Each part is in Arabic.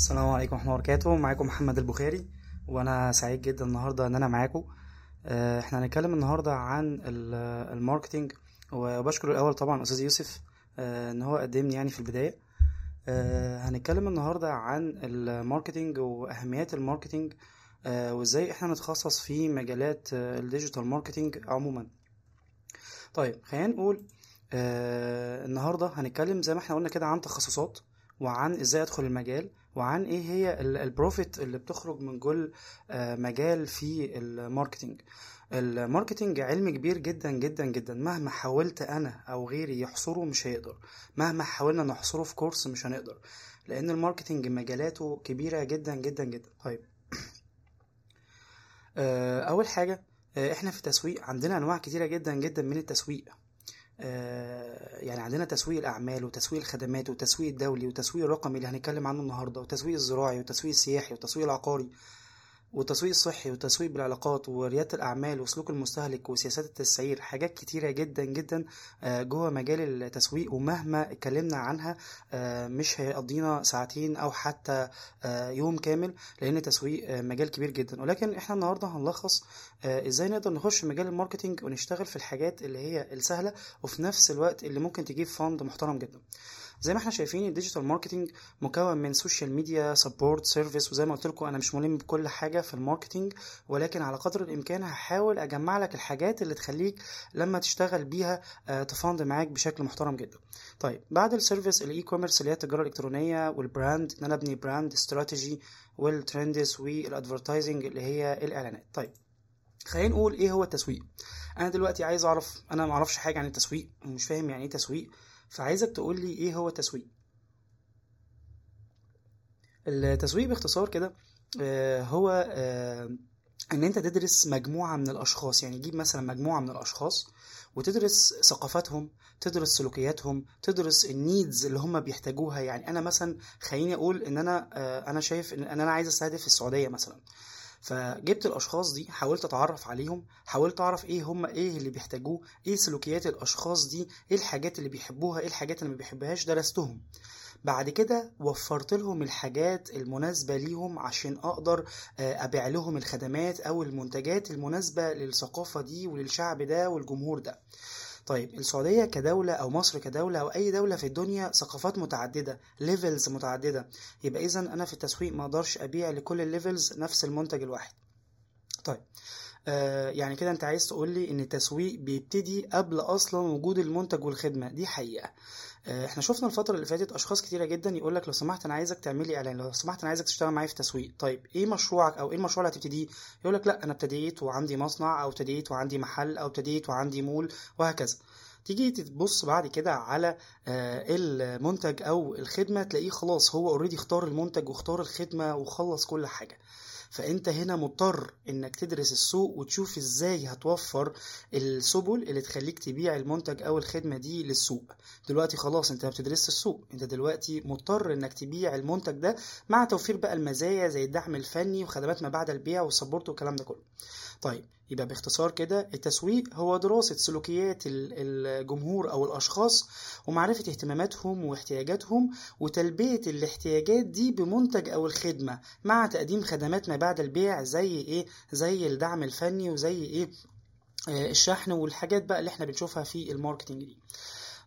السلام عليكم ورحمة الله وبركاته. معاكم محمد البخاري وأنا سعيد جدا النهاردة إن أنا معاكم. آه، إحنا هنتكلم النهاردة عن ال- ال marketing وبشكر الأول طبعا أستاذ يوسف آه، إن هو قدمني يعني في البداية. آه، هنتكلم النهاردة عن ال marketing وأهميات ال marketing وإزاي إحنا نتخصص في مجالات ال digital marketing عموما. طيب خلينا نقول النهارده هنتكلم زي ما إحنا قلنا كده عن تخصصات وعن إزاي أدخل المجال وعن إيه هي ال- ال profit اللي بتخرج من كل آه مجال في ال marketing. ال marketing علم كبير جدا جدا جدا. مهما حاولت أنا أو غيري يحصره مش هيقدر. مهما حاولنا نحصره في course مش هنقدر. لأن ال marketing مجالاته كبيرة جدا جدا جدا. طيب. آه، أول حاجة آه، إحنا في التسويق عندنا أنواع كتيرة جدا جدا من التسويق. يعني عندنا تسويق الأعمال وتسويق الخدمات وتسويق الدولي وتسويق الرقمي اللي هنتكلم عنه النهاردة وتسويق الزراعي وتسويق السياحي وتسويق العقاري. والتسويق الصحي والتسويق بالعلاقات وريادة الأعمال وسلوك المستهلك وسياسات التسعير حاجات كتيرة جدا جدا آه، جوه مجال التسويق ومهما اتكلمنا عنها آه، مش هيقضينا ساعتين أو حتى آه، يوم كامل لأن التسويق مجال كبير جدا. ولكن إحنا النهاردة هنلخص إزاي نقدر نخش مجال الماركتينج ونشتغل في الحاجات اللي هي السهلة وفي نفس الوقت اللي ممكن تجيب fund محترم جدا. زي ما إحنا شايفين ال digital marketing مكون من social media support service وزي ما قلت لكم أنا مش ملم بكل حاجة في ال marketing ولكن على قدر الإمكان هحاول أجمع لك الحاجات اللي تخليك لما تشتغل بيها آه، تفند معاك بشكل محترم جدا. طيب بعد ال service ال e-commerce اللي هي التجارة الإلكترونية وال brand إن أنا أبني brand strategy وال trends وال advertising اللي هي الإعلانات. طيب خلينا نقول إيه هو التسويق؟ أنا دلوقتي عايز أعرف أنا ما أعرفش حاجة عن التسويق ومش فاهم يعني إيه تسويق. فعايزك تقول لي إيه هو التسويق. التسويق باختصار كده آه، هو آه، إن أنت تدرس مجموعة من الأشخاص يعني تجيب مثلا مجموعة من الأشخاص وتدرس ثقافاتهم تدرس سلوكياتهم تدرس النيدز اللي هم بيحتاجوها. يعني أنا مثلا خليني أقول إن أنا آه، أنا شايف إن أنا عايز أستهدف السعودية مثلا. فجبت الأشخاص دي حاولت أتعرف عليهم حاولت أعرف إيه هم إيه اللي بيحتاجوه إيه سلوكيات الأشخاص دي إيه الحاجات اللي بيحبوها إيه الحاجات اللي ما بيحبوهاش درستهم. بعد كده وفرت لهم الحاجات المناسبة ليهم عشان أقدر آه، أبيع لهم الخدمات أو المنتجات المناسبة للثقافة دي وللشعب ده والجمهور ده. طيب السعودية كدولة أو مصر كدولة أو أي دولة في الدنيا ثقافات متعددة ليفلز متعددة. يبقى إذا أنا في التسويق ما أقدرش أبيع لكل ال levels نفس المنتج الواحد. طيب آه يعني كده أنت عايز تقول لي إن التسويق بيبتدي قبل أصلا وجود المنتج والخدمة دي حقيقة. إحنا شفنا الفترة اللي فاتت أشخاص كتيرة جدا يقول لك لو سمحت أنا عايزك تعمل لي إعلان لو سمحت أنا عايزك تشتغل معايا في التسويق طيب إيه مشروعك أو إيه المشروع اللي هتبتديه؟ يقول لك لا أنا ابتديت وعندي مصنع أو ابتديت وعندي محل أو ابتديت وعندي مول وهكذا. تيجي تبص بعد كده على آه، المنتج أو الخدمة تلاقيه خلاص هو already اختار المنتج واختار الخدمة وخلص كل حاجة. فأنت هنا مضطر إنك تدرس السوق وتشوف إزاي هتوفر السبل اللي تخليك تبيع المنتج أو الخدمة دي للسوق. دلوقتي خلاص أنت ما بتدرسش السوق. أنت دلوقتي مضطر إنك تبيع المنتج ده مع توفير بقى المزايا زي الدعم الفني وخدمات ما بعد البيع وال support والكلام ده كله. طيب يبقى باختصار كده التسويق هو دراسة سلوكيات ال- الجمهور أو الأشخاص ومعرفة اهتماماتهم واحتياجاتهم وتلبية الاحتياجات دي بمنتج أو الخدمة مع تقديم خدمات ما بعد البيع زي إيه؟ زي الدعم الفني وزي إيه؟ آه، الشحن والحاجات بقى اللي إحنا بنشوفها في الماركتينج دي.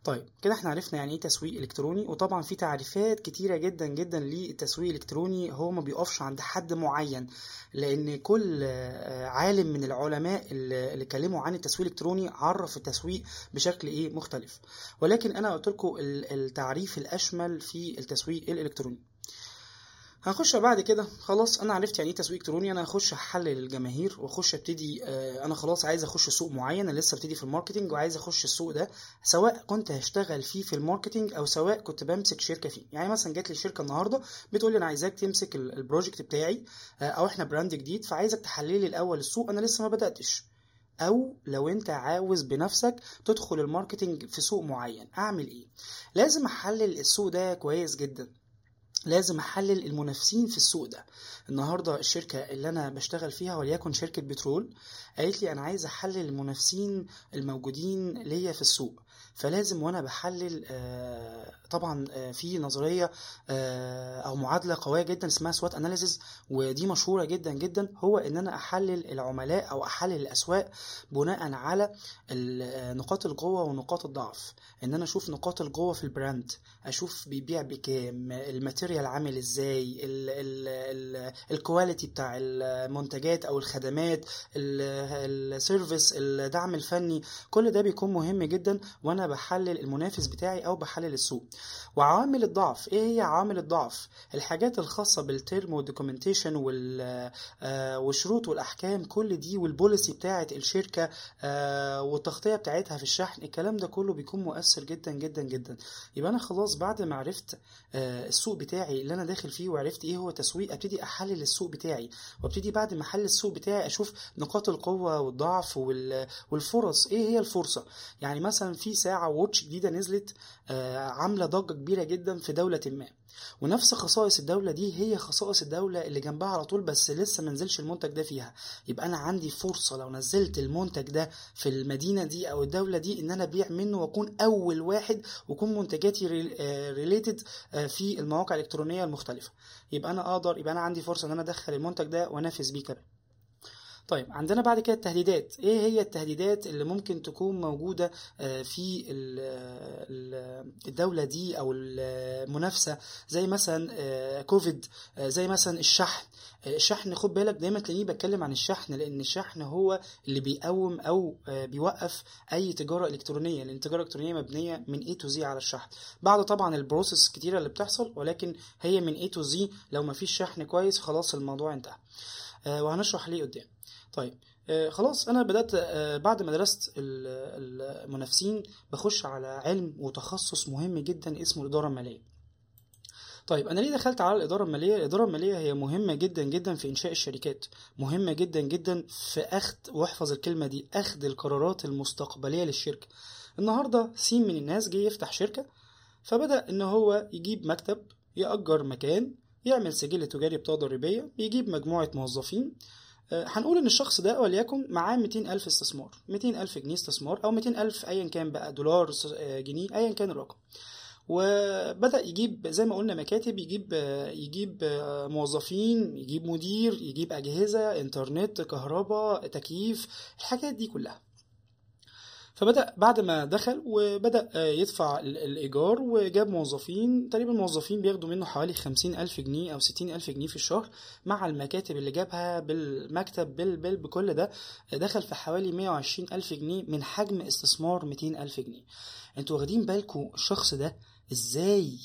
طيب كده إحنا عرفنا يعني إيه تسويق إلكتروني وطبعا في تعريفات كتيرة جدا جدا للتسويق الإلكتروني هو ما بيقفش عند حد معين لأن كل آه، عالم من العلماء اللي اتكلموا عن التسويق الإلكتروني عرف التسويق بشكل إيه مختلف. ولكن أنا قلت لكم التعريف الأشمل في التسويق الإلكتروني. هنخش بعد كده. خلاص أنا عرفت يعني إيه تسويق الكتروني أنا هخش احلل الجماهير وأخش أبتدي آه، أنا خلاص عايز أخش سوق معين. أنا لسه ابتدي في ال marketing وعايز أخش السوق ده سواء كنت هشتغل فيه في ال marketing أو سواء كنت بمسك شركة فيه. يعني مثلا جات لي شركة النهارده بتقول لي أنا عايزاك تمسك ال- ال project بتاعي آه، أو إحنا brand جديد فعايزك تحلل لي الأول السوق. أنا لسه ما بدأتش. أو لو أنت عاوز بنفسك تدخل ال marketing في سوق معين أعمل إيه؟ لازم أحلل السوق ده كويس جدا. لازم أحلل المنافسين في السوق ده. النهارده الشركة اللي أنا بشتغل فيها وليكن شركة بترول قالت لي أنا عايز أحلل المنافسين الموجودين ليا في السوق. فلازم وأنا بحلل آه، طبعا آه، في نظرية آه، أو معادلة قوية جدا اسمها SWOT analysis ودي مشهورة جدا جدا هو إن أنا أحلل العملاء أو أحلل الأسواق بناء على نقاط القوة ونقاط الضعف. إن أنا أشوف نقاط القوة في ال brand أشوف بيبيع بكام ال material عامل إزاي ال- ال- ال- ال quality بتاع المنتجات أو الخدمات ال- ال service الدعم الفني كل ده بيكون مهم جدا وأنا بحلل المنافس بتاعي أو بحلل السوق. وعوامل الضعف إيه هي عوامل الضعف؟ الحاجات الخاصة بال term وال documentation وال آه، والشروط والأحكام كل دي وال policy بتاعة الشركة آه، والتغطية بتاعتها في الشحن الكلام ده كله بيكون مؤثر جدا جدا جدا. يبقى أنا خلاص بعد ما عرفت آه، السوق بتاعي اللي أنا داخل فيه وعرفت إيه هو تسويق أبتدي أحلل السوق بتاعي. وأبتدي بعد ما أحلل السوق بتاعي أشوف نقاط القوة والضعف وال- والفرص. إيه هي الفرصة؟ يعني مثلا في ساعة watch جديدة نزلت آه، عاملة ضجة كبيرة جدا في دولة ما. ونفس خصائص الدولة دي هي خصائص الدولة اللي جنبها على طول بس لسه منزلش المنتج ده فيها. يبقى أنا عندي فرصة لو نزلت المنتج ده في المدينة دي أو الدولة دي إن أنا أبيع منه وأكون أول واحد وأكون منتجاتي related في المواقع الإلكترونية المختلفة. يبقى أنا أقدر يبقى أنا عندي فرصة إن أنا أدخل المنتج ده وأنافس بيه كمان. طيب عندنا بعد كده التهديدات. إيه هي التهديدات اللي ممكن تكون موجودة آه، في ال- ال- الدولة دي أو المنافسة؟ زي مثلا آه، كوفيد آه، زي مثلا الشحن. الشحن خد بالك دايما تلاقيني بتكلم عن الشحن لأن الشحن هو اللي بيقوم أو بيوقف أي تجارة إلكترونية لأن التجارة الإلكترونية مبنية من A to Z على الشحن. بعد طبعا ال process كتيرة اللي بتحصل ولكن هي من A to Z. لو مفيش شحن كويس خلاص الموضوع انتهى. وهنشرح ليه قدام. طيب آه، خلاص أنا بدأت آه، بعد ما درست ال- المنافسين بخش على علم وتخصص مهم جدا اسمه الإدارة المالية. طيب أنا ليه دخلت على الإدارة المالية؟ الإدارة المالية هي مهمة جدا جدا في إنشاء الشركات مهمة جدا جدا في أخذ وأحفظ الكلمة دي أخذ القرارات المستقبلية للشركة. النهارده سين من الناس جه يفتح شركة فبدأ إن هو يجيب مكتب يأجر مكان يعمل سجل تجاري بطاقة ضريبية يجيب مجموعة موظفين هنقول إن الشخص ده وليكن معاه 200 ألف استثمار 200 ألف جنيه استثمار أو 200 ألف ايا كان بقى دولار آه، جنيه ايا كان الرقم. وبدأ يجيب زي ما قلنا مكاتب يجيب آه، يجيب آه، موظفين يجيب مدير يجيب أجهزة إنترنت كهرباء تكييف الحاجات دي كلها. فبدأ بعد ما دخل وبدأ آه، يدفع ال- الإيجار وجاب موظفين تقريبا الموظفين بياخدوا منه حوالي خمسين ألف جنيه أو ستين ألف جنيه في الشهر مع المكاتب اللي جابها بالمكتب بال بال بكل ده آه، دخل في حوالي مية وعشرين ألف جنيه من حجم استثمار ميتين ألف جنيه. أنتوا واخدين بالكم الشخص ده إزاي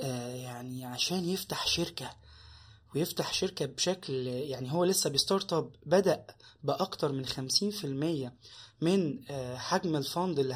آه يعني عشان يفتح شركة ويفتح شركة بشكل يعني هو لسه ب start up بدأ بأكتر من خمسين في المية من آه، حجم ال fund اللي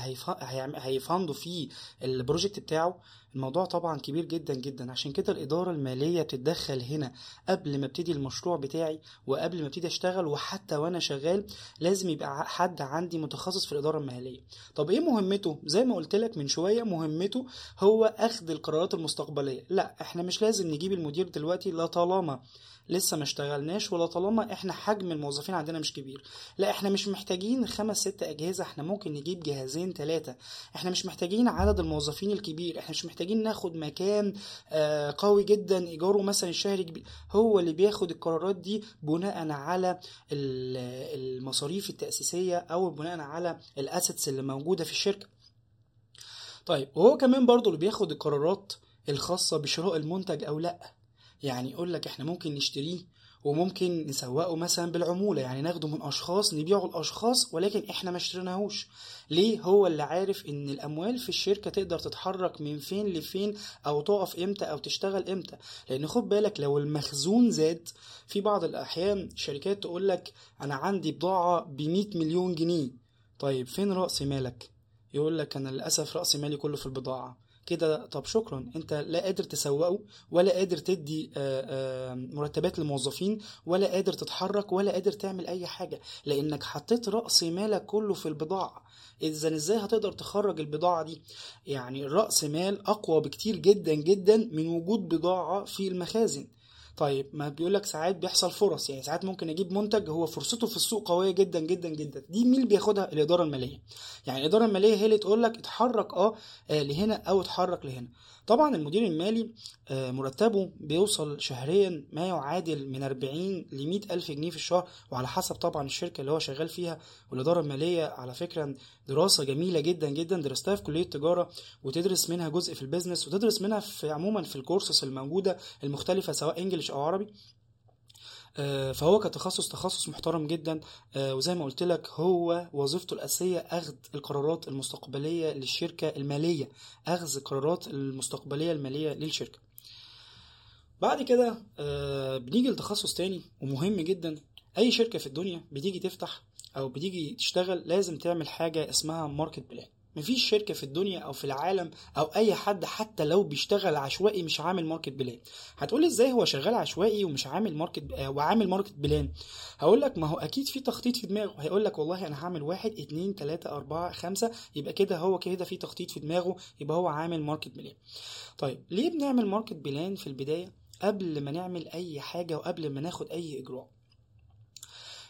هيفندوا فيه ال project بتاعه. الموضوع طبعا كبير جدا جدا. عشان كده الإدارة المالية بتتدخل هنا قبل ما ابتدي المشروع بتاعي وقبل ما ابتدي أشتغل. وحتى وأنا شغال لازم يبقى حد عندي متخصص في الإدارة المالية. طب إيه مهمته؟ زي ما قلت لك من شوية مهمته هو أخذ القرارات المستقبلية. لا إحنا مش لازم نجيب المدير دلوقتي لا طالما لسه ما اشتغلناش ولا طالما إحنا حجم الموظفين عندنا مش كبير. لا إحنا مش محتاجين خمس ست اجهزة إحنا ممكن نجيب جهازين ثلاثة إحنا مش محتاجين عدد الموظفين الكبير. إحنا مش محتاجين ناخد مكان آه، قوي جدا إيجاره مثلا الشهري كبير. هو اللي بياخد القرارات دي بناء على ال- المصاريف التأسيسية أو بناء على الأسيتس اللي موجودة في الشركة. طيب وهو كمان برضو اللي بياخد القرارات الخاصة بشراء المنتج أو لأ. يعني يقول لك إحنا ممكن نشتريه وممكن نسوقه مثلا بالعمولة يعني ناخده من أشخاص نبيعه لأشخاص ولكن إحنا ما اشتريناهوش. ليه؟ هو اللي عارف إن الأموال في الشركة تقدر تتحرك من فين لفين أو تقف إمتى أو تشتغل إمتى. لأن خد بالك لو المخزون زاد في بعض الأحيان شركات تقول لك أنا عندي بضاعة بمية مليون جنيه. طيب فين رأس مالك؟ يقول لك أنا للأسف رأس مالي كله في البضاعة. كده طب شكرا. أنت لا قادر تسوقه ولا قادر تدي آه، آه، مرتبات للموظفين ولا قادر تتحرك ولا قادر تعمل أي حاجة. لأنك حطيت رأس مالك كله في البضاعة. اذا إزاي هتقدر تخرج البضاعة دي؟ يعني الرأس مال أقوى بكتير جدا جدا من وجود بضاعة في المخازن. طيب ما بيقول لك ساعات بيحصل فرص يعني ساعات ممكن أجيب منتج هو فرصته في السوق قوية جدا جدا جدا. دي مين اللي بياخدها الإدارة المالية. يعني الإدارة المالية هي اللي تقول لك اتحرك آه لهنا أو اتحرك لهنا. طبعا المدير المالي آه، مرتبه بيوصل شهريا ما يعادل من 40 ل 100 ألف جنيه في الشهر وعلى حسب طبعا الشركة اللي هو شغال فيها والإدارة المالية. على فكرة دراسة جميلة جدا جدا درستها في كلية تجاره وتدرس منها جزء في ال business وتدرس منها في عموما في الكورسز الموجودة المختلفة سواء English أو عربي. فهو كتخصص تخصص محترم جدا آه، وزي ما قلت لك هو وظيفته الأساسية أخذ القرارات المستقبلية للشركة المالية أخذ القرارات المستقبلية المالية للشركة. بعد كده آه، بنيجي لتخصص تاني ومهم جدا. أي شركة في الدنيا بتيجي تفتح أو بتيجي تشتغل لازم تعمل حاجة اسمها market plan مفيش شركة في الدنيا أو في العالم أو أي حد حتى لو بيشتغل عشوائي مش عامل market plan. هتقولي إزاي هو شغال عشوائي ومش عامل market آه، وعامل market plan؟ هقول لك ما هو أكيد في تخطيط في دماغه. هيقول لك والله أنا هعمل واحد اتنين تلاتة أربعة خمسة يبقى كده هو كده في تخطيط في دماغه يبقى هو عامل market plan. طيب ليه بنعمل market plan في البداية قبل ما نعمل أي حاجة وقبل ما ناخد أي إجراء؟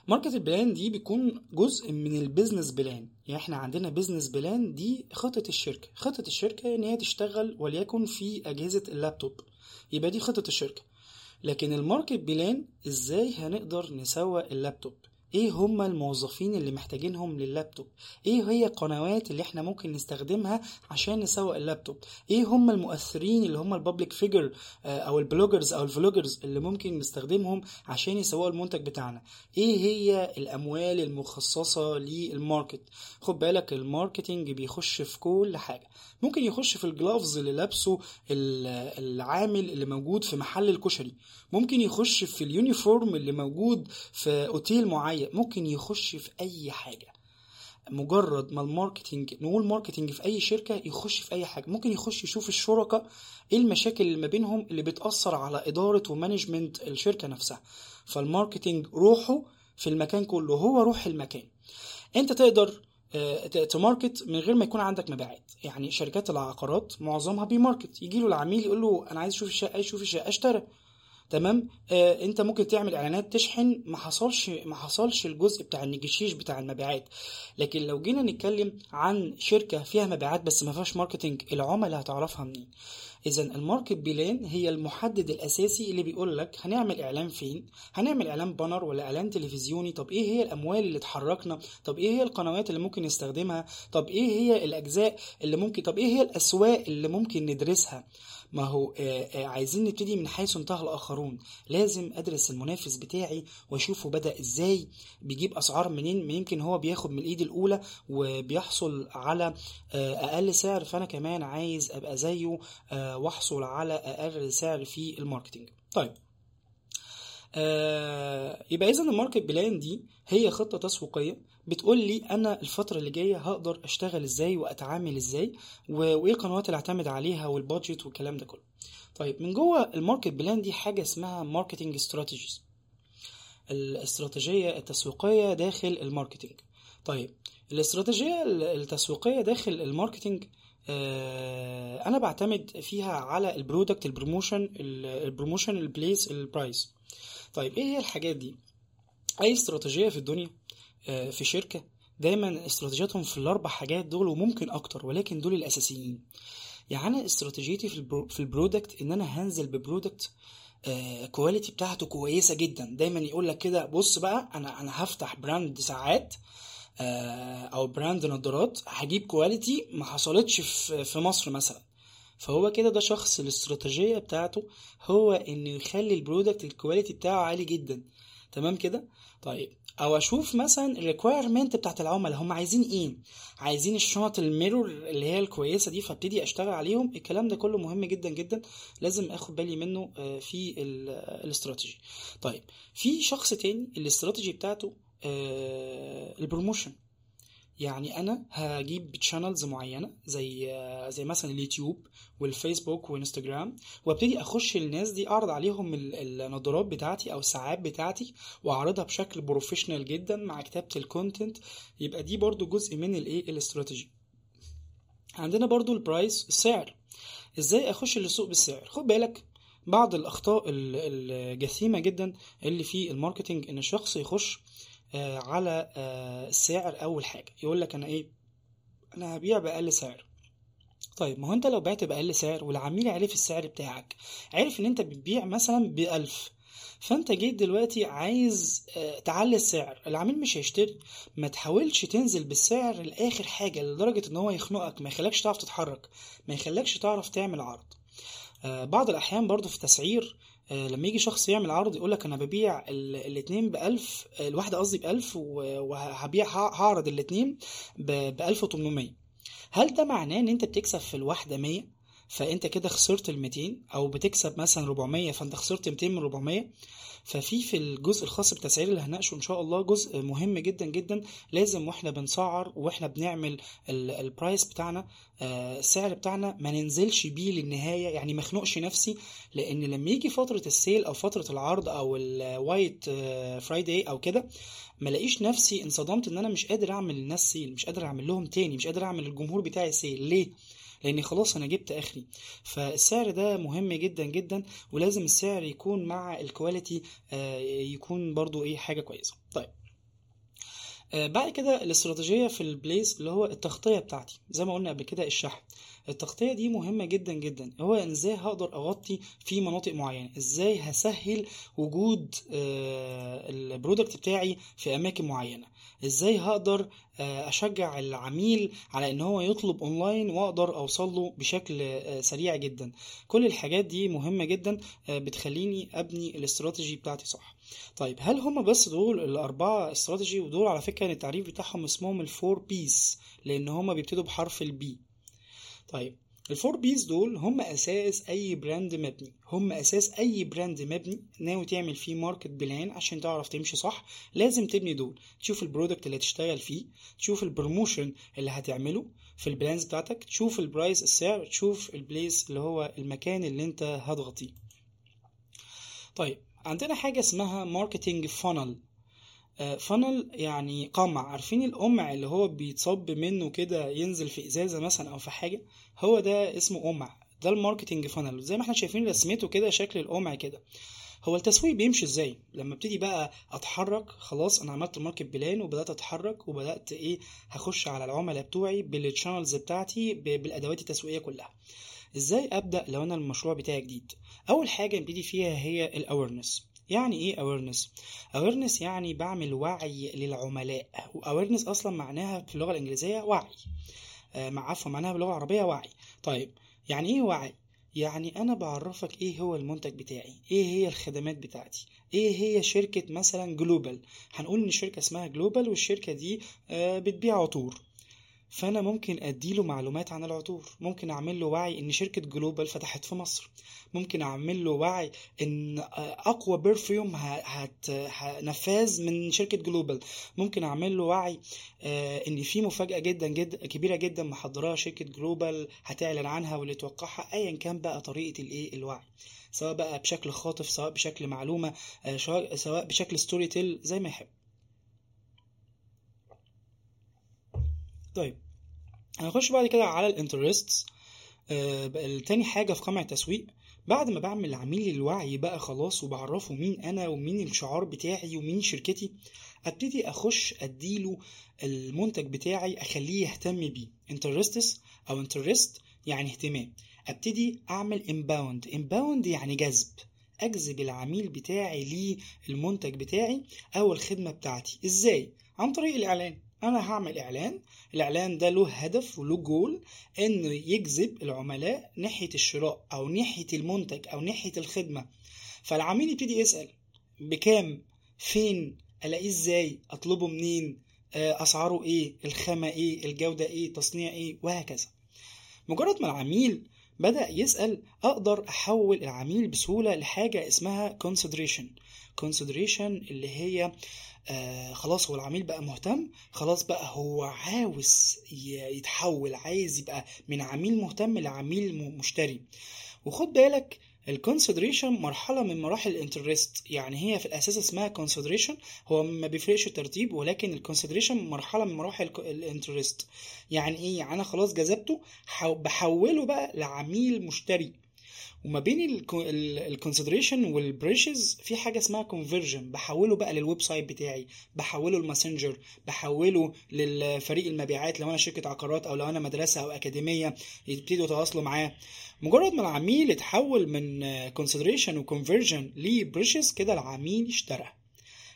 market plan دي بيكون جزء من ال business plan. يعني إحنا عندنا business plan دي خطة الشركة. خطة الشركة إن هي تشتغل وليكن في أجهزة اللابتوب. يبقى دي خطة الشركة. لكن ال market plan إزاي هنقدر نسوق اللابتوب؟ إيه هما الموظفين اللي محتاجينهم لللابتوب؟ إيه هي القنوات اللي إحنا ممكن نستخدمها عشان نسوق اللابتوب؟ إيه هما المؤثرين اللي هما ال public figure أو ال bloggers أو ال vloggers اللي ممكن نستخدمهم عشان يسوقوا المنتج بتاعنا؟ إيه هي الأموال المخصصة لل market؟ خد بالك ال marketing بيخش في كل حاجة. ممكن يخش في ال gloves اللي لابسه ال- العامل اللي موجود في محل الكشري. ممكن يخش في ال uniform اللي موجود في أوتيل معين. ممكن يخش في أي حاجة. مجرد ما ال marketing نقول marketing في أي شركة يخش في أي حاجة. ممكن يخش يشوف الشركاء إيه المشاكل اللي ما بينهم اللي بتأثر على إدارة و management الشركة نفسها. فال marketing روحه في المكان كله هو روح المكان. أنت تقدر آه، ت market من غير ما يكون عندك مبيعات. يعني شركات العقارات معظمها بي market. يجي له العميل يقول له أنا عايز أشوف الشقة يشوف الشقة اشترى تمام؟ آه انت ممكن تعمل اعلانات تشحن ما حصلش ما حصلش الجزء بتاع ال negotiation بتاع المبيعات. لكن لو جينا نتكلم عن شركة فيها مبيعات بس ما فيهاش marketing العملاء هتعرفها منين؟ اذا ال market plan هي المحدد الأساسي اللي بيقول لك هنعمل إعلان فين؟ هنعمل إعلان banner ولا إعلان تلفزيوني؟ طب إيه هي الأموال اللي اتحركنا؟ طب إيه هي القنوات اللي ممكن نستخدمها؟ طب إيه هي الأجزاء اللي ممكن طب إيه هي الأسواق اللي ممكن ندرسها؟ ما هو آه، آه، عايزين نبتدي من حيث انتهى الآخرون. لازم أدرس المنافس بتاعي وأشوفه بدأ إزاي بيجيب أسعار منين من يمكن هو بياخد من الإيد الأولى وبيحصل على آه، أقل سعر فأنا كمان عايز أبقى زيه وأحصل على أقل سعر في ال marketing. طيب. آه، يبقى اذا ال market plan دي هي خطة تسويقية. بتقول لي أنا الفترة اللي جاية هقدر أشتغل إزاي وأتعامل إزاي وإيه القنوات اللي اعتمد عليها وال budget والكلام ده كله. طيب من جوه ال market plan دي حاجة اسمها marketing strategies. الاستراتيجية التسويقية داخل ال marketing طيب الاستراتيجية التسويقية داخل ال marketing آه، أنا بعتمد فيها على البرودكت البروموشن البروموشن البليس البرايس. طيب إيه هي الحاجات دي؟ أي استراتيجية في الدنيا؟ في شركة دايما استراتيجياتهم في الأربع حاجات دول وممكن أكتر ولكن دول الأساسيين. يعني أنا استراتيجيتي في ال pro في ال product إن أنا هنزل ب product quality بتاعته كويسة جدا. دايما يقول لك كده بص بقى أنا أنا هفتح brand ساعات آه، أو brand نظارات هجيب quality ما حصلتش في في مصر مثلا. فهو كده ده شخص الاستراتيجية بتاعته هو إنه يخلي ال product ال quality بتاعه عالي جدا. تمام كده؟ طيب. أو أشوف مثلا ال requirement بتاعت العملاء. هم عايزين إيه؟ عايزين الشنط ال mirror اللي هي الكويسة دي فابتدي اشتغل عليهم. الكلام ده كله مهم جدا جدا. لازم اخد بالي منه آه، في ال- الاستراتيجي طيب في شخص تاني الاستراتيجي بتاعته آه، ال promotion يعني أنا هجيب channels معينة زي زي مثلا اليوتيوب والفيسبوك وانستجرام وأبتدي أخش الناس دي أعرض عليهم ال- النظارات بتاعتي أو الساعات بتاعتي وأعرضها بشكل professional جدا مع كتابة ال content يبقى دي برضو جزء من الايه الاستراتيجي. عندنا برضو ال price السعر. إزاي أخش السوق بالسعر؟ خد بالك بعض الأخطاء ال- الجسيمة جدا اللي في ال marketing إن الشخص يخش على آه، السعر اول حاجة يقول لك أنا إيه أنا هبيع بأقل سعر. طيب ما هو أنت لو بعت بأقل سعر والعميل عرف السعر بتاعك عرف إن أنت بتبيع مثلا بألف فأنت جيت دلوقتي عايز آه، تعلي السعر العميل مش هيشتري. ما تحاولش تنزل بالسعر لآخر حاجة لدرجة إن هو يخنقك ما يخلكش تعرف تتحرك ما يخلكش تعرف تعمل عرض. آه، بعض الأحيان برضو في التسعير آه، لما يجي شخص يعمل عرض يقولك أنا ببيع ال- الاتنين بألف آه، الواحدة قصدي بألف و- وهبيع ه- هعرض الاتنين بألف وتمنمية. هل ده معناه إن أنت بتكسب في الواحدة مية فأنت كده خسرت الميتين؟ أو بتكسب مثلا ربعمية فأنت خسرت ميتين من ربعمية؟ ففي في الجزء الخاص بالتسعير اللي هنناقشه إن شاء الله جزء مهم جدا جدا لازم وإحنا بنسعر وإحنا بنعمل ال- price بتاعنا آه، السعر بتاعنا ما ننزلش بيه للنهاية. يعني ما اخنقش نفسي لأن لما يجي فترة ال sale أو فترة العرض أو ال White Friday أو كده ما لاقيش نفسي انصدمت إن أنا مش قادر أعمل للناس sale مش قادر أعمل لهم تاني مش قادر أعمل للجمهور بتاعي sale. ليه؟ لأني خلاص أنا جبت آخري. فالسعر ده مهم جدا جدا ولازم السعر يكون مع ال quality آه، يكون برضو إيه حاجة كويسة. طيب. آه، بعد كده الاستراتيجية في ال place اللي هو التغطية بتاعتي. زي ما قلنا قبل كده الشحن. التغطية دي مهمة جدا جدا. هو إزاي هقدر أغطي في مناطق معينة؟ إزاي هسهل وجود آه، ال product بتاعي في أماكن معينة؟ إزاي هقدر آه، أشجع العميل على إن هو يطلب أونلاين وأقدر أوصل له بشكل آه، سريع جدا. كل الحاجات دي مهمة جدا آه، بتخليني أبني الاستراتيجي بتاعتي صح. طيب هل هم بس دول الأربعة استراتيجي ودول على فكرة التعريف بتاعهم اسمهم ال four Ps لأن هم بيبتدوا بحرف ال P طيب ال four Ps دول هم أساس أي brand مبني. هم أساس أي brand مبني. ناوي تعمل فيه market plan عشان تعرف تمشي صح. لازم تبني دول. تشوف ال product اللي هتشتغل فيه. تشوف ال promotion اللي هتعمله في ال plans بتاعتك. تشوف ال price السعر. تشوف ال place اللي هو المكان اللي انت هتغطيه. طيب عندنا حاجة اسمها marketing funnel funnel يعني قمع عارفين القمع اللي هو بيتصب منه كده ينزل في إزازة مثلا أو في حاجة هو ده اسمه قمع ده ال marketing funnel زي ما إحنا شايفين رسمته كده شكل القمع كده. هو التسويق بيمشي إزاي؟ لما ابتدي بقى أتحرك خلاص أنا عملت ال market plan وبدأت أتحرك وبدأت إيه هخش على العملاء بتوعي بال channels بتاعتي بالأدوات التسويقية كلها. إزاي أبدأ لو أنا المشروع بتاعي جديد؟ أول حاجة نبتدي فيها هي ال awareness يعني إيه awareness? awareness يعني بعمل وعي للعملاء. awareness أصلا معناها في اللغة الإنجليزية وعي. آه، مع عفوا معناها باللغة العربية وعي. طيب يعني إيه وعي؟ يعني أنا بعرفك إيه هو المنتج بتاعي. إيه هي الخدمات بتاعتي؟ إيه هي شركة مثلا جلوبال هنقول إن الشركة اسمها جلوبال والشركة دي آه، بتبيع عطور. فأنا ممكن أديله معلومات عن العطور. ممكن أعمل له وعي إن شركة جلوبال فتحت في مصر. ممكن أعمل له وعي إن أقوى perfume ه- هت ه- نفاذ من شركة جلوبال. ممكن أعمل له وعي آه، إن في مفاجأة جدا جدا كبيرة جدا محضراها شركة جلوبال هتعلن عنها واللي توقعها ايا كان بقى طريقة الإيه؟ الوعي. سواء بقى بشكل خاطف سواء بشكل معلومة آه، سواء بشكل story tell زي ما يحب. طيب هنخش بعد كده على ال interests. التاني حاجة في قمع التسويق. بعد ما بعمل لعميلي الوعي بقى خلاص وبعرفه مين أنا ومين الشعار بتاعي ومين شركتي أبتدي أخش أديله المنتج بتاعي أخليه يهتم بيه. interests أو interest يعني اهتمام. أبتدي أعمل inbound inbound يعني جذب. أجذب العميل بتاعي للمنتج بتاعي أو الخدمة بتاعتي. إزاي؟ عن طريق الإعلان. أنا هعمل إعلان. الإعلان ده له هدف وله جول إنه يجذب العملاء ناحية الشراء أو ناحية المنتج أو ناحية الخدمة. فالعميل يبتدي يسأل بكام؟ فين؟ ألاقيه إزاي؟ أطلبه منين؟ آه، أسعاره إيه؟ الخامة إيه؟ الجودة إيه؟ تصنيع إيه؟ وهكذا. مجرد ما العميل بدأ يسأل أقدر أحول العميل بسهولة لحاجة اسمها consideration. consideration اللي هي آه خلاص هو العميل بقى مهتم خلاص بقى هو عاوز يتحول عايز يبقى من عميل مهتم لعميل مشتري. وخد بالك ال consideration مرحلة من مراحل ال interest يعني هي في الأساس اسمها consideration هو ما بيفرقش الترتيب ولكن ال consideration مرحلة من مراحل ال interest. يعني إيه؟ يعني أنا خلاص جذبته حو- بحوله بقى لعميل مشتري. وما بين ال consideration وال purchase في حاجة اسمها conversion بحوله بقى لل website بتاعي بحوله الماسنجر بحوله للفريق المبيعات. لو أنا شركة عقارات أو لو أنا مدرسة أو أكاديمية يبتدوا يتواصلوا معاه. مجرد ما العميل اتحول من consideration و conversion ل purchase كده العميل اشترى.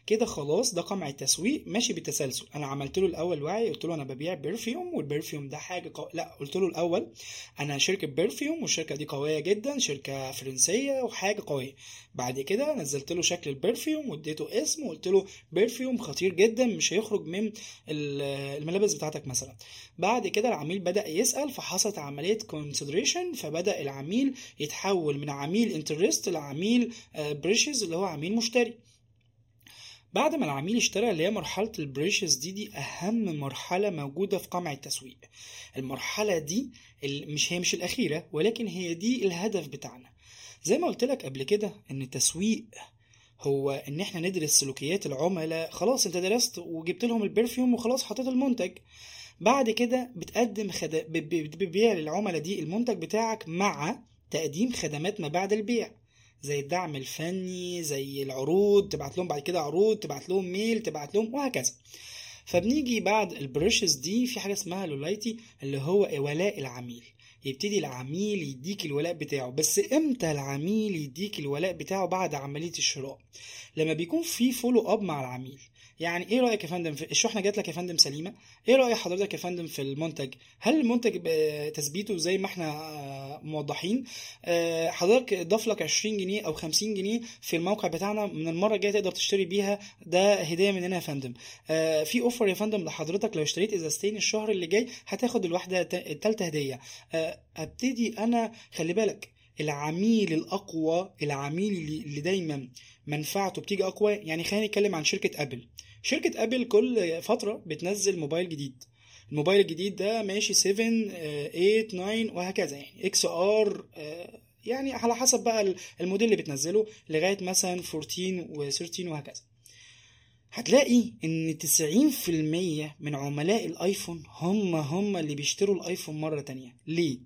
كده خلاص ده قمع التسويق ماشي بالتسلسل. أنا عملت له الأول وعي قلت له أنا ببيع perfume وال perfume ده حاجة قو... لا قلت له الأول أنا شركة perfume والشركة دي قوية جدا شركة فرنسية وحاجة قوية. بعد كده نزلت له شكل ال perfume واديته اسم وقلت له perfume خطير جدا مش هيخرج من الملابس بتاعتك مثلا. بعد كده العميل بدأ يسأل فحصلت عملية consideration فبدأ العميل يتحول من عميل interest لعميل purchase اللي هو عميل مشتري. بعد ما العميل اشترى اللي هي مرحلة ال purchase دي دي أهم مرحلة موجودة في قمع التسويق. المرحلة دي مش هي مش الأخيرة ولكن هي دي الهدف بتاعنا. زي ما قلت لك قبل كده إن التسويق هو إن إحنا ندرس سلوكيات العملاء خلاص أنت درست وجبت لهم ال perfume وخلاص حطيت المنتج. بعد كده بتقدم خد... بتبيع للعملاء دي المنتج بتاعك مع تقديم خدمات ما بعد البيع. زي الدعم الفني زي العروض تبعت لهم بعد كده عروض تبعت لهم mail تبعت لهم وهكذا. فبنيجي بعد ال purchase دي في حاجة اسمها loyalty اللي هو ولاء العميل. يبتدي العميل يديك الولاء بتاعه. بس إمتى العميل يديك الولاء بتاعه؟ بعد عملية الشراء. لما بيكون في follow up مع العميل. يعني إيه رأيك يا فندم في الشحنة جات لك يا فندم سليمة؟ إيه رأي حضرتك يا فندم في المنتج؟ هل المنتج تثبيته زي ما إحنا موضحين؟ حضرتك ضاف لك 20 جنيه أو 50 جنيه في الموقع بتاعنا من المرة الجاية تقدر تشتري بيها. ده هدية مننا يا فندم. في اوفر يا فندم لحضرتك لو اشتريت ازازتين الشهر اللي جاي هتاخد الواحدة الثالثه هدية. أبتدي أنا خلي بالك العميل الأقوى العميل اللي دايما منفعته بتيجي أقوى يعني خلينا نتكلم عن شركة أبل. شركة ابل كل فترة بتنزل موبايل جديد. الموبايل الجديد ده ماشي 7 8 9 وهكذا يعني. XR يعني على حسب بقى الموديل اللي بتنزله لغاية مثلا 14 و13 وهكذا. هتلاقي إن 90% من عملاء الآيفون هم هم اللي بيشتروا الآيفون مرة تانية. ليه؟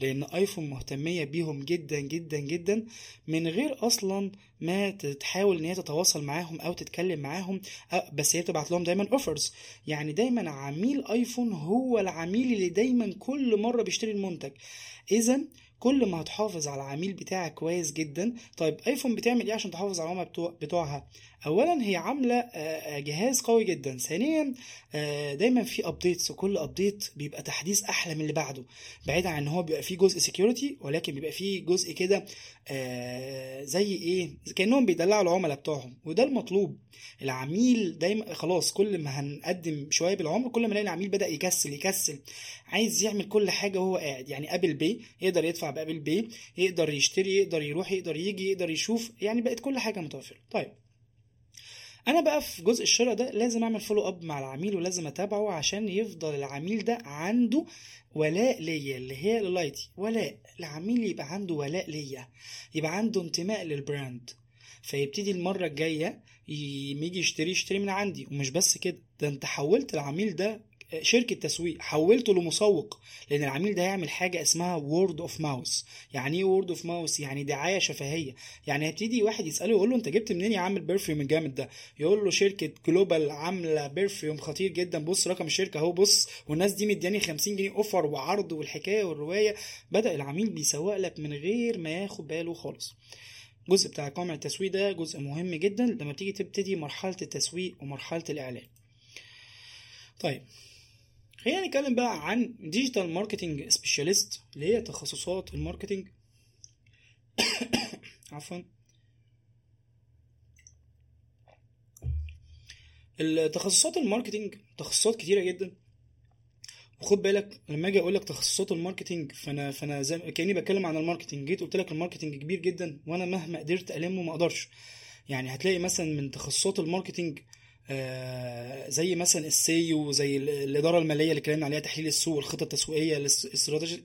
لأن ايفون مهتمية بيهم جدا جدا جدا. من غير أصلا ما تحاول إن هي تتواصل معاهم أو تتكلم معاهم بس هي بتبعت لهم دايما offers يعني دايما عميل ايفون هو العميل اللي دايما كل مرة بيشتري المنتج. اذا كل ما هتحافظ على العميل بتاعك كويس جدا. طيب آيفون بتعمل إيه عشان تحافظ على العملاء بتوع بتوعها؟ اولا هي عاملة جهاز قوي جدا. ثانيا دايما في updates وكل update بيبقى تحديث أحلى من اللي بعده. بعيدا عن إن هو بيبقى فيه جزء security ولكن بيبقى فيه جزء كده زي إيه؟ كأنهم بيدلعوا العملاء بتوعهم. وده المطلوب. العميل دايما خلاص كل ما هنقدم شوية بالعمر كل ما نلاقي العميل بدأ يكسل يكسل. عايز يعمل كل حاجة وهو قاعد. يعني Apple Pay يقدر يدفع ب Apple Pay يقدر يشتري يقدر يروح يقدر يجي يقدر يشوف. يعني بقت كل حاجة متوفرة. طيب. أنا بقى في جزء الشراء ده لازم أعمل follow up مع العميل ولازم أتابعه عشان يفضل العميل ده عنده ولاء ليا اللي هي loyalty ولاء. العميل يبقى عنده ولاء ليا. يبقى عنده انتماء لل brand. فيبتدي المرة الجاية يجي يشتري يشتري من عندي. ومش بس كده ده أنت حولت العميل ده شركة تسويق حولته لمسوق لأن العميل ده هيعمل حاجة اسمها word of mouth يعني إيه word of mouth يعني دعاية شفهية. يعني هيبتدي واحد يسأله يقول له أنت جبت منين يا عم ال perfume الجامد ده؟ يقول له شركة جلوبال عاملة perfume خطير جدا. بص رقم الشركة أهو بص والناس دي مدياني 50 جنيه offer وعرض والحكاية والرواية. بدأ العميل بيسوق لك من غير ما ياخد باله خالص. الجزء بتاع قمع التسويق ده جزء مهم جدا لما تيجي تبتدي مرحلة التسويق ومرحلة الإعلان. طيب. خلينا نتكلم بقى عن digital marketing specialist اللي هي تخصصات ال marketing عفوا. التخصصات ال marketing تخصصات كتيرة جدا. وخد بالك لما أجي أقول لك تخصصات ال marketing فأنا فأنا زي كأني بتكلم عن ال marketing جيت قلت لك ال marketing كبير جدا وأنا مهما قدرت ألمه ما أقدرش. يعني هتلاقي مثلا من تخصصات ال marketing آه زي مثلا ال SEO زي الإدارة المالية اللي اتكلمنا عليها تحليل السوق الخطط التسويقية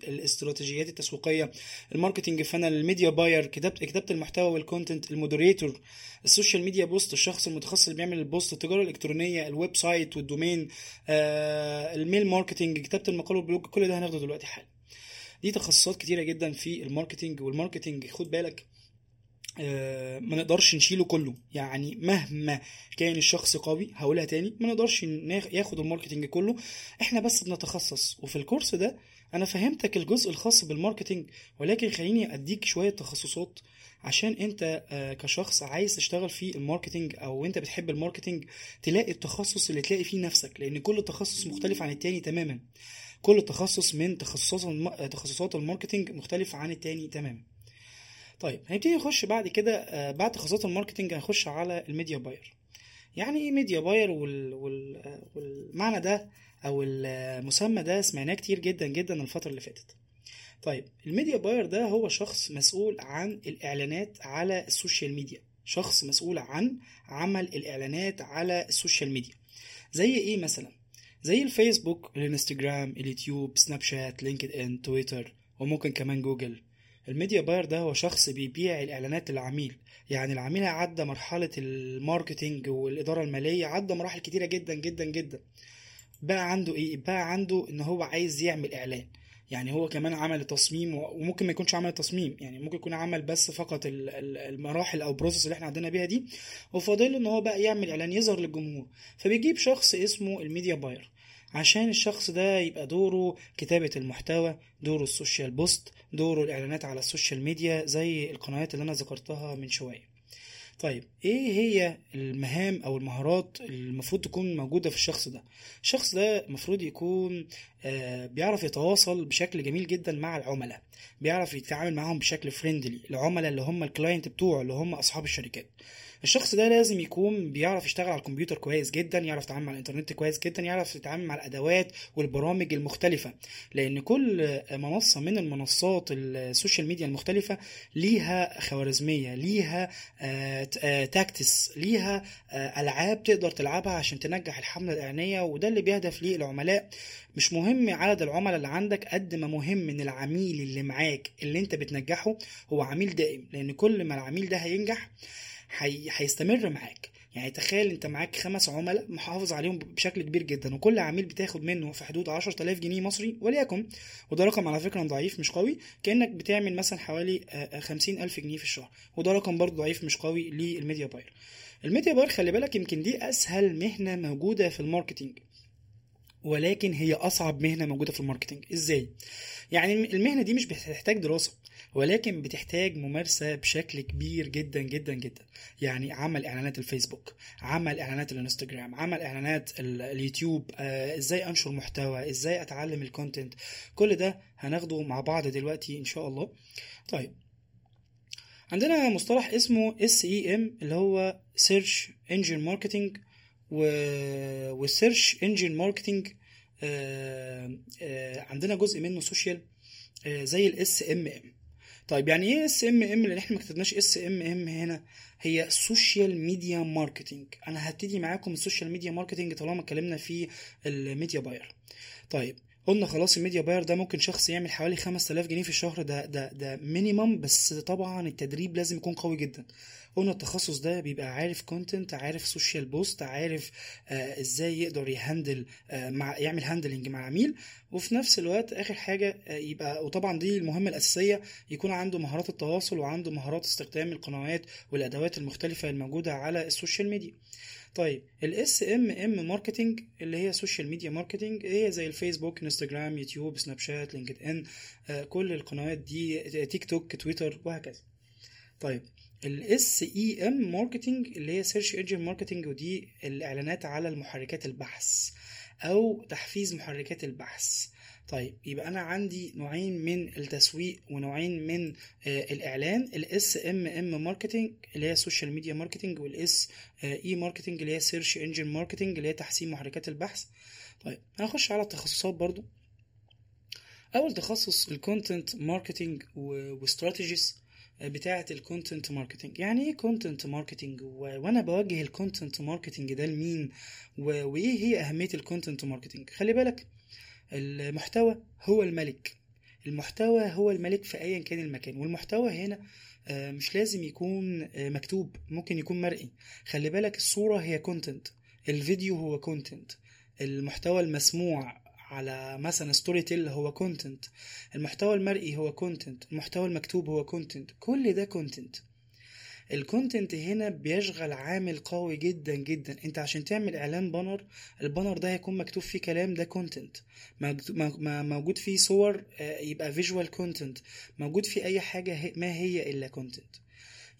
الاستراتيجيات التسويقية ال marketing funnel ال media buyer كتابة المحتوى وال content ال moderator ال social media post الشخص المتخصص اللي بيعمل ال post التجارة الإلكترونية ال website وال domain آه ال mail marketing كتابة المقال وال blog كل ده هناخده دلوقتي حالا. دي تخصصات كتيرة جدا في ال marketing وال marketing. خد بالك آه، ما نقدرش نشيله كله. يعني مهما كان الشخص قوي هقولها تاني ما نقدرش ياخد ال marketing كله. إحنا بس بنتخصص. وفي الكورس ده أنا فهمتك الجزء الخاص بال marketing. ولكن خليني أديك شوية تخصصات عشان أنت آه، كشخص عايز تشتغل في ال marketing أو أنت بتحب ال marketing تلاقي التخصص اللي تلاقي فيه نفسك. لأن كل تخصص مختلف عن التاني تماما. كل تخصص من تخصصات. تخصصات ال marketing مختلف عن التاني تماما. طيب هنبتدي نخش بعد كده آه، بعد تخصصات ال marketing هنخش على ال media buyer. يعني إيه media buyer؟ وال... وال... والمعنى ده أو المسمى ده سمعناه كتير جدا جدا الفترة اللي فاتت. طيب ال media buyer ده هو شخص مسؤول عن الإعلانات على ال social media. شخص مسؤول عن عمل الإعلانات على ال social media. زي إيه مثلا؟ زي الفيسبوك الإنستجرام اليوتيوب سناب شات لينكد إن تويتر وممكن كمان جوجل. ال media buyer ده هو شخص بيبيع الإعلانات للعميل. يعني العميل عدى مرحلة ال marketing والإدارة المالية عدى مراحل كتيرة جدا جدا جدا. بقى عنده إيه؟ بقى عنده إن هو عايز يعمل إعلان. يعني هو كمان عمل التصميم و- وممكن ما يكونش عمل التصميم يعني ممكن يكون عمل بس فقط ال- ال- المراحل أو ال process اللي إحنا عندنا بيها دي. وفاضل إن هو بقى يعمل إعلان يظهر للجمهور. فبيجيب شخص اسمه ال media buyer. عشان الشخص ده يبقى دوره كتابة المحتوى دوره ال social post دوره الإعلانات على ال social media زي القنوات اللي أنا ذكرتها من شوية. طيب إيه هي المهام أو المهارات اللي المفروض تكون موجودة في الشخص ده؟ الشخص ده المفروض يكون آه، بيعرف يتواصل بشكل جميل جدا مع العملاء بيعرف يتعامل معاهم بشكل friendly العملاء اللي هم ال client بتوعه اللي هم أصحاب الشركات. الشخص ده لازم يكون بيعرف يشتغل على الكمبيوتر كويس جدا يعرف يتعامل مع الإنترنت كويس جدا يعرف يتعامل مع الأدوات والبرامج المختلفة. لأن كل منصة من المنصات ال social media المختلفة ليها خوارزمية ليها آه، ت- آه، tactics ليها آه، ألعاب تقدر تلعبها عشان تنجح الحملة الإعلانية وده اللي بيهدف ليه العملاء. مش مهم عدد العملاء اللي عندك قد ما مهم إن العميل اللي معاك اللي أنت بتنجحه هو عميل دائم لأن كل ما العميل ده هينجح هي... هيستمر معاك. يعني تخيل انت معاك خمس عملاء محافظ عليهم بشكل كبير جدا وكل عميل بتاخد منه في حدود 10000 جنيه مصري وليكن وده رقم على فكرة ضعيف مش قوي كأنك بتعمل مثلا حوالي آه، آه، 50000 جنيه في الشهر وده رقم برضه ضعيف مش قوي لل media buyer. ال media buyer خلي بالك يمكن دي أسهل مهنة موجودة في ال marketing ولكن هي أصعب مهنة موجودة في ال marketing إزاي؟ يعني المهنة دي مش بتحتاج دراسة. ولكن بتحتاج ممارسة بشكل كبير جدا جدا جدا. يعني عمل إعلانات الفيسبوك عمل إعلانات الإنستجرام عمل إعلانات ال- اليوتيوب آه، إزاي أنشر محتوى إزاي أتعلم ال content كل ده هناخده مع بعض دلوقتي إن شاء الله. طيب. عندنا مصطلح اسمه SEM اللي هو Search Engine Marketing و وال search engine marketing عندنا جزء منه social آه، زي ال SMM طيب يعني إيه SMM لأن إحنا ما كتبناش SMM هنا؟ هي social media marketing أنا هبتدي معاكم ال social media marketing طالما اتكلمنا في ال media buyer طيب قلنا خلاص ال media buyer ده ممكن شخص يعمل حوالي 5000 جنيه في الشهر ده ده ده minimum بس طبعا التدريب لازم يكون قوي جدا. قلنا التخصص ده بيبقى عارف content عارف social post عارف آه إزاي يقدر ي handle آه مع يعمل handling مع عميل. وفي نفس الوقت آخر حاجة آه يبقى وطبعا دي المهمة الأساسية يكون عنده مهارات التواصل وعنده مهارات استخدام القنوات والأدوات المختلفة الموجودة على ال social media. طيب ال SMM marketing اللي هي social media marketing هي زي الفيسبوك انستجرام يوتيوب سناب شات لينكد إن آه كل القنوات دي تيك توك تويتر وهكذا. طيب ال SEM marketing اللي هي search engine marketing ودي الإعلانات على المحركات البحث أو تحفيز محركات البحث. طيب يبقى أنا عندي نوعين من التسويق ونوعين من آه الإعلان ال SMM marketing اللي هي social media marketing وال SE marketing اللي هي search engine marketing اللي هي تحسين محركات البحث. طيب هنخش على التخصصات برضو. أول تخصص ال content marketing و strategies بتاعة ال content marketing يعني إيه content marketing وأنا بوجه ال content marketing ده لمين؟ وإيه هي أهمية ال content marketing خلي بالك المحتوى هو الملك. المحتوى هو الملك في ايا كان المكان والمحتوى هنا آه، مش لازم يكون آه، مكتوب ممكن يكون مرئي. خلي بالك الصورة هي content الفيديو هو content المحتوى المسموع على مثلا Storytel هو content المحتوى المرئي هو content المحتوى المكتوب هو content كل ده content ال content هنا بيشغل عامل قوي جدا جدا. انت عشان تعمل إعلان banner ال banner ده هيكون مكتوب فيه كلام ده content موجود فيه صور آه، يبقى visual content موجود فيه أي حاجة ما هي إلا content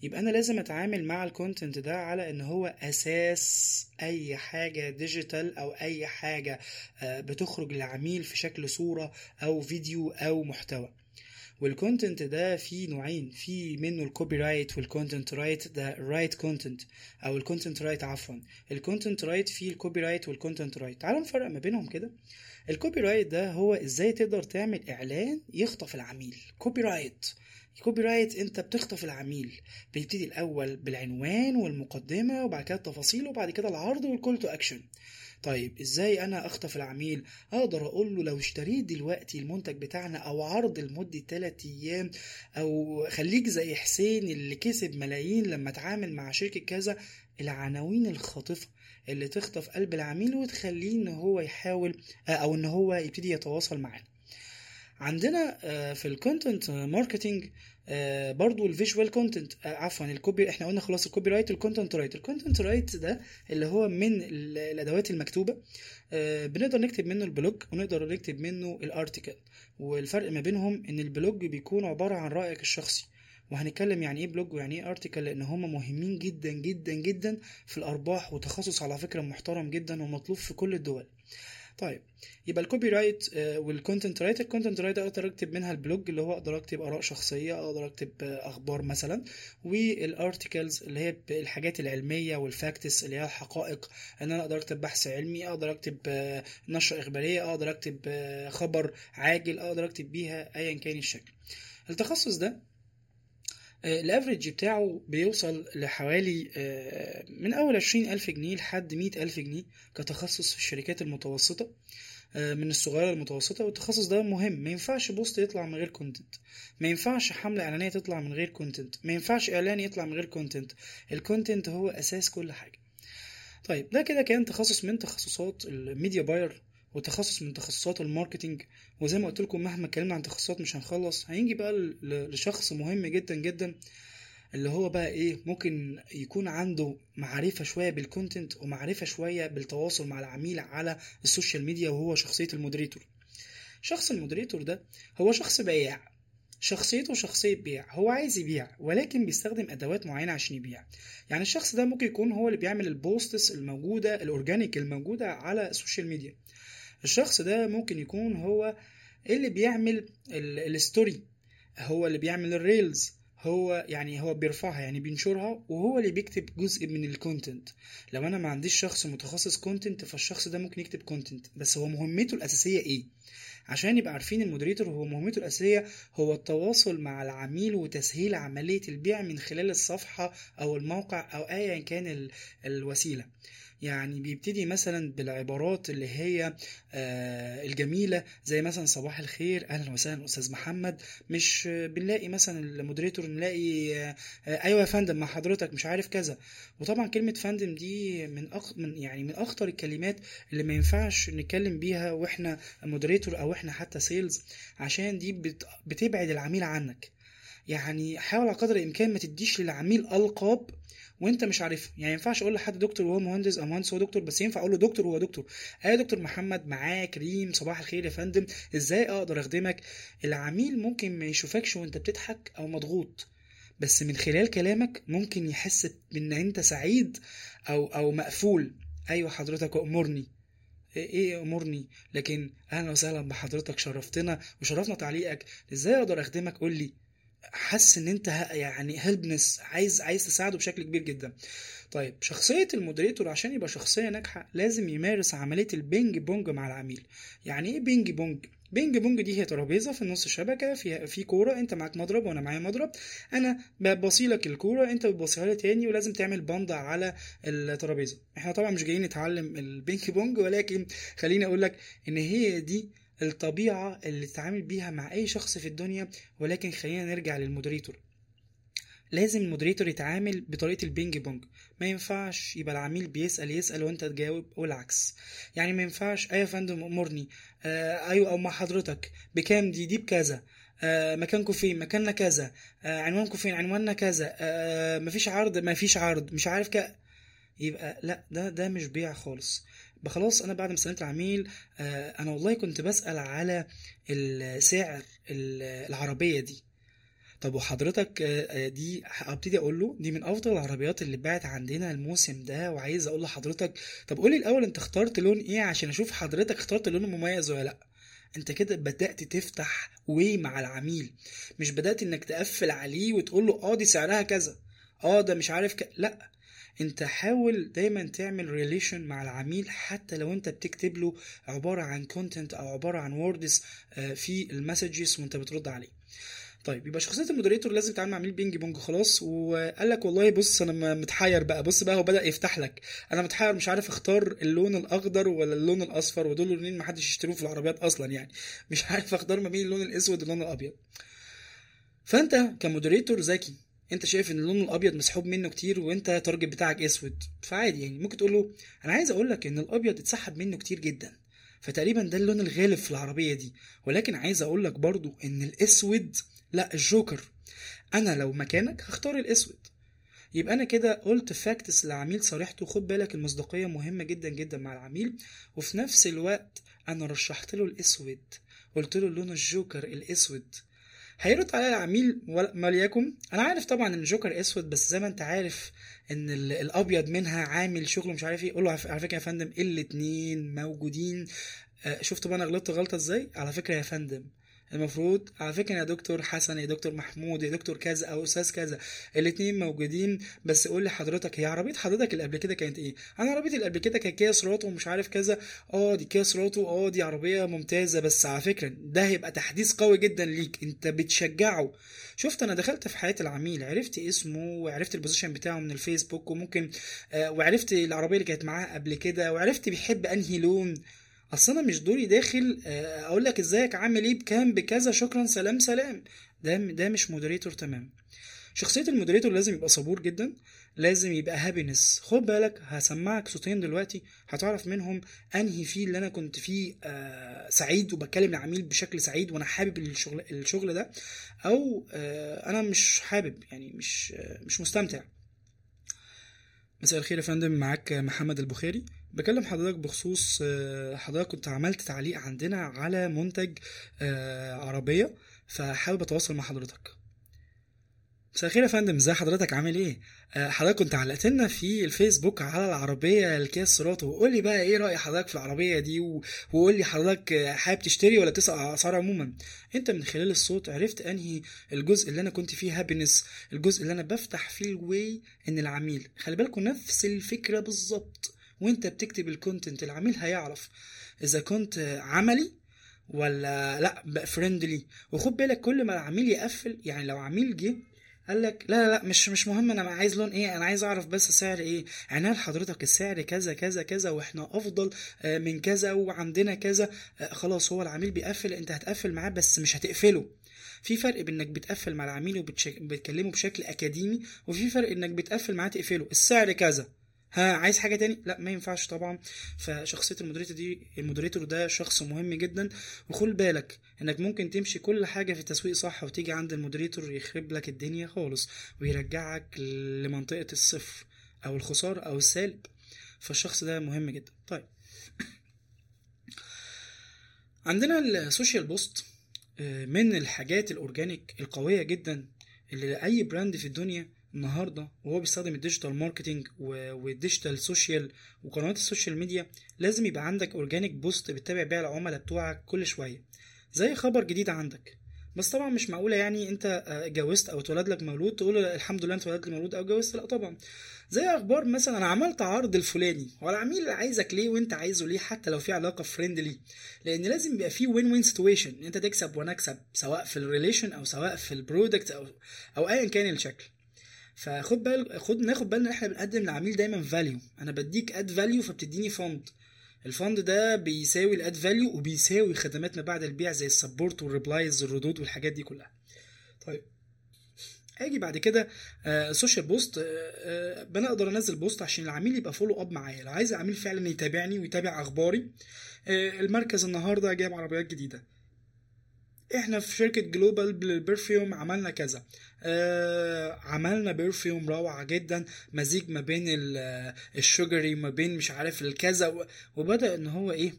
يبقى أنا لازم أتعامل مع ال content ده على إن هو أساس أي حاجة digital أو أي حاجة آه، بتخرج للعميل في شكل صورة أو فيديو أو محتوى. وال content ده فيه نوعين في منه ال copywrite وال content write ده write content أو ال content write عفوا. ال content write فيه ال copywrite وال content write تعالوا نفرق ما بينهم كده. ال copywrite ده هو إزاي تقدر تعمل إعلان يخطف العميل. copywrite copywrite أنت بتخطف العميل. بيبتدي الأول بالعنوان والمقدمة وبعد كده التفاصيل وبعد كده العرض وال call to action طيب إزاي أنا أخطف العميل؟ أقدر أقول له لو اشتريت دلوقتي المنتج بتاعنا أو عرض لمدة 3 أيام أو خليك زي حسين اللي كسب ملايين لما اتعامل مع شركة كذا العناوين الخاطفة اللي تخطف قلب العميل وتخليه إن هو يحاول أو إن هو يبتدي يتواصل معانا عندنا آه، في ال content marketing آه، برضو ال visual content آه، عفوا ال copy إحنا قلنا خلاص ال copywrite ال content write ال content write ده اللي هو من الأدوات المكتوبة. بنقدر نكتب منه ال blog ونقدر نكتب منه ال article والفرق ما بينهم إن ال blog بيكون عبارة عن رأيك الشخصي. وهنتكلم يعني إيه blog ويعني إيه article لأن هما مهمين جدا جدا جدا في الأرباح وتخصص على فكرة محترم جدا ومطلوب في كل الدول. طيب يبقى ال copywrite وال content write ال content write أقدر أكتب منها ال blog اللي هو أقدر أكتب آراء شخصية أقدر أكتب آه، أخبار مثلا وال articles اللي هي الحاجات العلمية وال facts اللي هي الحقائق إن أنا أقدر أكتب بحث علمي أقدر أكتب آه، نشره إخبارية أقدر أكتب آه، خبر عاجل أقدر أكتب بيها ايا كان الشكل. التخصص ده ال average بتاعه بيوصل لحوالي آه، من أول عشرين ألف جنيه لحد مئة ألف جنيه كتخصص في الشركات المتوسطة آه، من الصغيرة للمتوسطة والتخصص ده مهم. ما ينفعش post يطلع من غير content ما ينفعش حملة إعلانية تطلع من غير content ما ينفعش إعلان يطلع من غير content ال content هو أساس كل حاجة. طيب ده كده كان تخصص من تخصصات ال media buyer وتخصص من تخصصات ال marketing. وزي ما قلت لكم مهما اتكلمنا عن تخصصات مش هنخلص. هيجي بقى لشخص مهم جدا جدا اللي هو بقى إيه ممكن يكون عنده معرفة شوية بال content ومعرفة شوية بالتواصل مع العميل على ال social media وهو شخصية ال moderator. شخص ال moderator ده هو شخص بياع شخصيته شخصية بيع. هو عايز يبيع ولكن بيستخدم أدوات معينة عشان يبيع. يعني الشخص ده ممكن يكون هو اللي بيعمل ال posts الموجودة ال organic الموجودة على ال social media. الشخص ده ممكن يكون هو اللي بيعمل ال story هو اللي بيعمل ال reels هو يعني هو بيرفعها يعني بينشرها وهو اللي بيكتب جزء من ال content لو أنا ما عنديش شخص متخصص content فالشخص ده ممكن يكتب content بس هو مهمته الأساسية إيه؟ عشان يبقى عارفين ال moderator هو مهمته الأساسية هو التواصل مع العميل وتسهيل عملية البيع من خلال الصفحة أو الموقع أو ايا كان الوسيلة. يعني بيبتدي مثلا بالعبارات اللي هي آه، الجميلة زي مثلا صباح الخير أهلا وسهلا أستاذ محمد. مش بنلاقي مثلا ال moderator نلاقي آه، أيوه يا فندم مع حضرتك مش عارف كذا. وطبعا كلمة فندم دي من أخ من يعني من أخطر الكلمات اللي ما ينفعش نتكلم بيها وإحنا moderator أو إحنا حتى sales عشان دي بتبعد العميل عنك. يعني حاول على قدر الإمكان ما تديش للعميل ألقاب وانت مش عارفها. يعني ما ينفعش أقول لحد دكتور وهو مهندس أو مهندس هو دكتور بس ينفع أقول له دكتور وهو دكتور. أيوه دكتور محمد معاه كريم صباح الخير يا فندم. إزاي أقدر اخدمك؟ العميل ممكن ما يشوفكش وانت بتضحك أو مضغوط بس من خلال كلامك ممكن يحس ان انت سعيد أو أو مقفول. أيوه حضرتك أمرني. إيه أمرني؟ لكن أهلا وسهلا بحضرتك شرفتنا وشرفنا تعليقك. إزاي أقدر أخدمك؟ قول لي حاسس إن أنت يعني helpness عايز عايز تساعده بشكل كبير جدا. طيب شخصية ال moderator عشان يبقى شخصية ناجحة لازم يمارس عملية البينج بونج مع العميل. يعني إيه بينج بونج؟ بينج بونج دي هي ترابيزة في النص شبكه فيها في كورة أنت معاك مضرب وأنا معايا مضرب. أنا ببصيلك الكورة أنت بتبصيها لي تاني ولازم تعمل بند على الترابيزة. إحنا طبعا مش جايين نتعلم البينج بونج ولكن خليني أقول لك إن هي دي الطبيعة اللي تتعامل بيها مع أي شخص في الدنيا ولكن خلينا نرجع لل moderator. لازم ال moderator يتعامل بطريقة البينج بونج. ما ينفعش يبقى العميل بيسأل يسأل وأنت تجاوب والعكس. يعني ما ينفعش أيوه يا فندم أمرني. آه أيوه أو مع حضرتك. بكام؟ دي دي بكذا. آه مكانكم فين؟ مكاننا كذا. آه عنوانكم فين؟ عنواننا كذا. آه مفيش عرض؟ مفيش عرض. مش عارف ك. يبقى لا ده ده مش بيع خالص. يبقى خلاص أنا بعد ما استلمت العميل آه أنا والله كنت بسأل على ال- العربية دي. طب وحضرتك آه، آه، دي ابتدي أقول له دي من أفضل العربيات اللي اتباعت عندنا الموسم ده وعايز أقول لحضرتك طب قولي الأول أنت اخترت لون إيه عشان أشوف حضرتك اخترت لون مميز ولا لأ؟ أنت كده بدأت تفتح way مع العميل. مش بدأت إنك تقفل عليه وتقول له آه دي سعرها كذا آه ده مش عارف ك... لأ انت حاول دايما تعمل relation مع العميل حتى لو انت بتكتب له عبارة عن content أو عبارة عن words في ال messages وانت بترد عليه. طيب يبقى شخصية ال moderator لازم تتعامل مع عميل بينج بونج خلاص. وقال لك والله بص أنا متحير بقى. بص بقى هو بدأ يفتح لك. أنا متحير مش عارف أختار اللون الأخضر ولا اللون الأصفر ودول لونين ما حدش يشتروه في العربيات أصلا يعني. مش عارف أختار ما بين اللون الأسود واللون الأبيض. فأنت ك moderator ذكي انت شايف ان اللون الابيض مسحوب منه كتير وانت ال target بتاعك اسود؟ فعادي يعني ممكن تقول له أنا عايز أقول لك إن الأبيض اتسحب منه كتير جدا. فتقريبا ده اللون الغالب في العربية دي. ولكن عايز أقول لك برضو إن الأسود لأ الجوكر. أنا لو مكانك هختار الأسود. يبقى أنا كده قلت facts للعميل صارحته خد بالك المصداقية مهمة جدا جدا مع العميل. وفي نفس الوقت أنا رشحت له الأسود. قلت له لون الجوكر الأسود. هيرد عليا العميل ولا- ما ليكن أنا عارف طبعا إن الجوكر أسود بس زي ما أنت عارف إن ال- الأبيض منها عامل شغل مش عارف إيه. قول له على فكرة يا فندم الاتنين موجودين. آه، شفت بقى أنا غلطت غلطة إزاي؟ على فكرة يا فندم المفروض على فكرة يا دكتور حسن يا دكتور محمود يا دكتور كذا أو أستاذ كذا الاتنين موجودين بس قول لي حضرتك هي عربية حضرتك اللي قبل كده كانت إيه؟ أنا عربيتي اللي قبل كده كانت كيا سيراتو ومش عارف كذا. آه دي كيا سيراتو آه دي عربية ممتازة بس على فكرة ده هيبقى تحديث قوي جدا ليك أنت بتشجعه. شفت أنا دخلت في حياة العميل عرفت اسمه وعرفت ال position بتاعه من الفيسبوك وممكن آه وعرفت العربية اللي كانت معاه قبل كده وعرفت بيحب أنهي لون. أصل أنا مش دوري داخل آه، أقول لك إزيك عامل إيه؟ بكام؟ بكذا. شكرا سلام سلام. ده ده مش moderator تمام. شخصية ال moderator لازم يبقى صبور جدا لازم يبقى happiness خد بالك هسمعك صوتين دلوقتي هتعرف منهم أنهي فيه اللي أنا كنت فيه آه سعيد وبكلم العميل بشكل سعيد وأنا حابب الشغل الشغل ده أو آه أنا مش حابب يعني مش مش مستمتع. مساء الخير يا فندم معاك محمد البخاري. بكلم حضرتك بخصوص آه، حضرتك كنت عملت تعليق عندنا على منتج آه، عربية فحابب أتواصل مع حضرتك. مساء الخير يا فندم ازي حضرتك؟ عامل إيه؟ آه، حضرتك كنت علقت لنا في الفيسبوك على العربية الكيا سيراتو وقول لي بقى إيه رأي حضرتك في العربية دي؟ وقول لي حضرتك حابب تشتري ولا تسال على الاسعار عموما؟ أنت من خلال الصوت عرفت أنهي الجزء اللي أنا كنت فيه happiness الجزء اللي أنا بفتح فيه ال way إن العميل. خلي بالكم نفس الفكرة بالظبط. وانت بتكتب ال content العميل هيعرف إذا كنت عملي ولا لأ بقى فريندلي وخد بالك كل ما العميل يقفل يعني لو عميل جه قال لك لا لا لا مش مش مهم أنا عايز لون إيه أنا عايز أعرف بس سعر إيه. عنال حضرتك السعر كذا كذا كذا وإحنا أفضل آه، من كذا وعندنا كذا آه، خلاص هو العميل بيقفل أنت هتقفل معاه بس مش هتقفله. في فرق بين إنك بتقفل مع العميل وبتكلمه بشكل أكاديمي وفي فرق إنك بتقفل معاه تقفله. السعر كذا. ها عايز حاجة تاني؟ لا ما ينفعش طبعا. فشخصية ال moderator دي ال moderator ده شخص مهم جدا. وخد بالك إنك ممكن تمشي كل حاجة في التسويق صح وتيجي عند ال moderator يخرب لك الدنيا خالص ويرجعك لمنطقة الصفر أو الخسارة أو السالب. فالشخص ده مهم جدا. طيب. عندنا ال social post آه، من الحاجات ال organic القوية جدا اللي أي brand في الدنيا النهارده وهو بيستخدم ال digital marketing وال digital social وقنوات ال social media لازم يبقى عندك organic post بتتابع بيها العملاء بتوعك كل شوية. زي خبر جديد عندك. بس طبعا مش معقولة يعني أنت آه، اتجوزت أو اتولد لك مولود تقول له الحمد لله اتولد لي مولود أو اتجوزت. لا طبعا. زي أخبار مثلا أنا عملت عرض الفلاني هو العميل عايزك ليه وأنت عايزه ليه حتى لو في علاقة friendly لأن لازم يبقى في win win situation أنت تكسب وأنا اكسب سواء في ال relation أو سواء في ال product أو أو ايا كان الشكل. فخد بال خد ناخد بالنا إن إحنا بنقدم للعميل دايما value أنا بديك add value فبتديني fund ال fund ده بيساوي ال add value وبيساوي خدمات ما بعد البيع زي ال support وال replies الردود والحاجات دي كلها. طيب. هاجي بعد كده social post بنقدر انزل post عشان العميل يبقى follow up معايا. لو عايز العميل فعلا يتابعني ويتابع أخباري آه، المركز النهارده جايب عربيات جديدة. إحنا في شركة جلوبال بال perfume عملنا كذا. آه عملنا perfume روعة جدا مزيج ما بين ال- الشجري ما بين مش عارف الكذا و- وبدأ إن هو إيه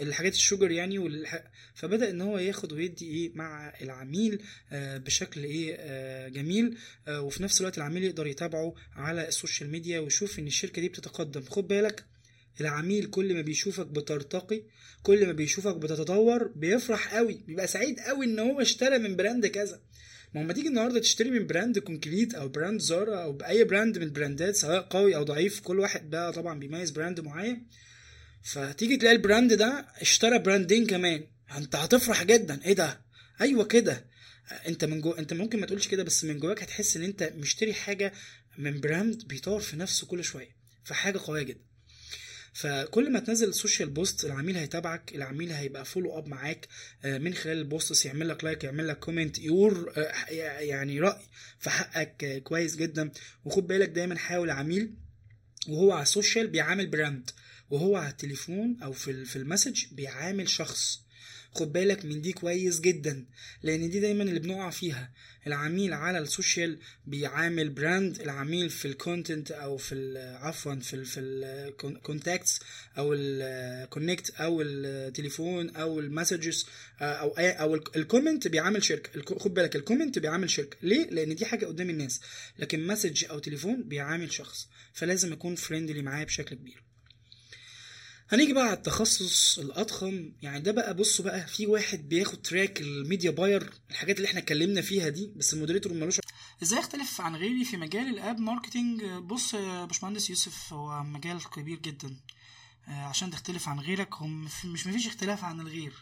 الحاجات الشجر يعني والح... فبدأ إن هو ياخد ويدي إيه مع العميل آه بشكل إيه آه جميل آه وفي نفس الوقت العميل يقدر يتابعه على ال social media ويشوف إن الشركة دي بتتقدم. خد بالك العميل كل ما بيشوفك بترتقي كل ما بيشوفك بتتطور بيفرح قوي بيبقى سعيد قوي إن هو اشترى من brand كذا. ما لما تيجي النهارده تشتري من brand كونكريت أو brand زارا أو بأي brand من البراندات سواء قوي أو ضعيف كل واحد بقى طبعا بيميز brand معين. فتيجي تلاقي ال brand ده اشترى براندين كمان. أنت هتفرح جدا. إيه ده؟ أيوه كده. أنت من جو أنت ممكن ما تقولش كده بس من جواك هتحس إن أنت مشتري حاجة من brand بيطور في نفسه كل شوية. فحاجة قوية جدا. فكل ما تنزل ال social post العميل هيتابعك العميل هيبقى follow up معاك آه، من خلال ال posts يعمل لك like يعمل لك comment your آه، يعني رأي في حقك آه، كويس جدا. وخد بالك دايما حاول عميل وهو على ال social بيعامل brand وهو على التليفون أو في في ال message بيعامل شخص. خد بالك من دي كويس جدا لأن دي دايما اللي بنقع فيها. العميل على ال social بيعامل brand العميل في ال content أو في عفوا في ال في contacts أو ال connect أو التليفون أو ال messages أو أو ال comment بيعامل شركة. خد بالك ال comment بيعامل شركة. ليه؟ لأن دي حاجة قدام الناس. لكن message أو تليفون بيعامل شخص. فلازم أكون friendly معاه بشكل كبير. هنيجي بقى على التخصص الأضخم. يعني ده بقى بصوا بقى في واحد بياخد track ال media buyer الحاجات اللي إحنا اتكلمنا فيها دي بس ال moderator ملوش إزاي اختلف عن غيري في مجال ال app marketing بص يا باشمهندس يوسف هو مجال كبير جدا. آه، عشان تختلف عن غيرك هم مش مفيش اختلاف عن الغير.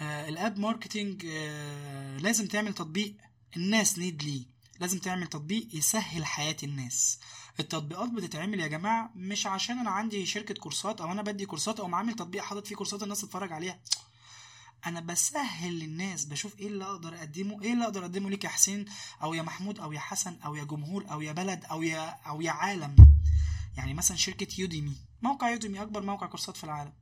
آه، ال app marketing آه، لازم تعمل تطبيق الناس need ليه. لازم تعمل تطبيق يسهل حياة الناس. التطبيقات بتتعمل يا جماعة مش عشان أنا عندي شركة كورسات أو أنا بدي كورسات أو عامل تطبيق حاطط فيه كورسات الناس تتفرج عليها. أنا بسهل للناس بشوف إيه اللي أقدر أقدمه إيه اللي أقدر أقدمه ليك يا حسين أو يا محمود أو يا حسن أو يا جمهور أو يا بلد أو يا أو يا عالم. يعني مثلا شركة يوديمي موقع يوديمي أكبر موقع كورسات في العالم.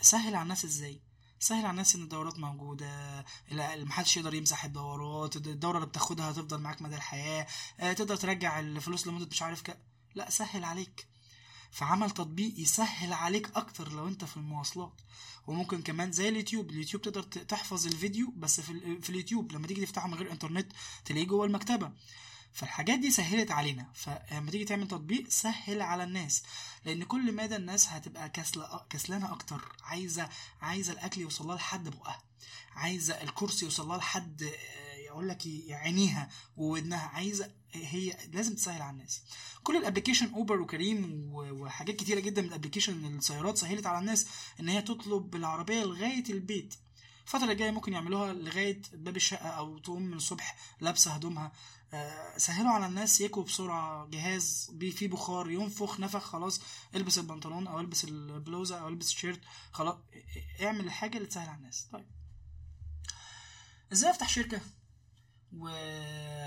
سهل على الناس إزاي؟ سهل على الناس إن الدورات موجودة لا محدش يقدر يمسح الدورات الدورة اللي بتاخدها هتفضل معاك مدى الحياة آه، تقدر ترجع الفلوس لمدة مش عارف كده لا سهل عليك. فعمل تطبيق يسهل عليك أكتر لو أنت في المواصلات. وممكن كمان زي اليوتيوب اليوتيوب تقدر تحفظ الفيديو بس في, في اليوتيوب لما تيجي تفتحه من غير إنترنت تلاقيه جوه المكتبة. فالحاجات دي سهلت علينا. فلما تيجي تعمل تطبيق سهل على الناس. لأن كل مدى الناس هتبقى كسلة كسلانة أكتر. عايزه عايزة الأكل يوصل لها لحد بقها. عايزة الكرسي يوصل لها لحد آه، يقول لك عينيها وودنها. عايزة هي لازم تسهل على الناس. كل ال application أوبر وكريم وحاجات كتيرة جدا من ال application السيارات سهلت على الناس إن هي تطلب العربيه لغاية البيت. الفترة الجاية ممكن يعملوها لغاية باب الشقة أو تقوم من الصبح لابسة هدومها. آه، سهلوا على الناس يكوا بسرعة. جهاز فيه بخار ينفخ نفخ خلاص. البس البنطلون أو البس البلوزة أو البس الشيرت خلاص. اعمل الحاجة اللي تسهل على الناس. طيب. إزاي أفتح شركة؟ و...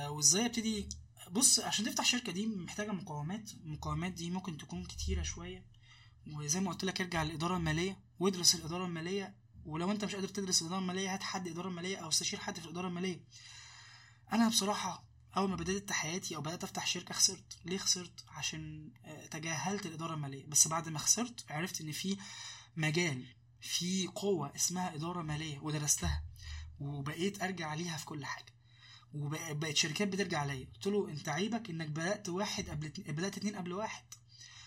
وإزاي أبتدي؟ بص عشان تفتح شركة دي محتاجة مقومات. المقومات دي ممكن تكون كتيرة شوية. وزي ما قلت لك ارجع للإدارة المالية وادرس الإدارة المالية. ولو أنت مش قادر تدرس الإدارة المالية هات حد إدارة مالية أو استشير حد في الإدارة المالية. أنا بصراحة أول ما بدأت حياتي أو بدأت أفتح شركة خسرت. ليه خسرت؟ عشان آه، تجاهلت الإدارة المالية. بس بعد ما خسرت عرفت إن في مجال في قوة اسمها إدارة مالية ودرستها. وبقيت أرجع ليها في كل حاجة. وبقت شركات بترجع ليا قلت له أنت عيبك إنك بدأت واحد قبل بدأت اتنين قبل واحد.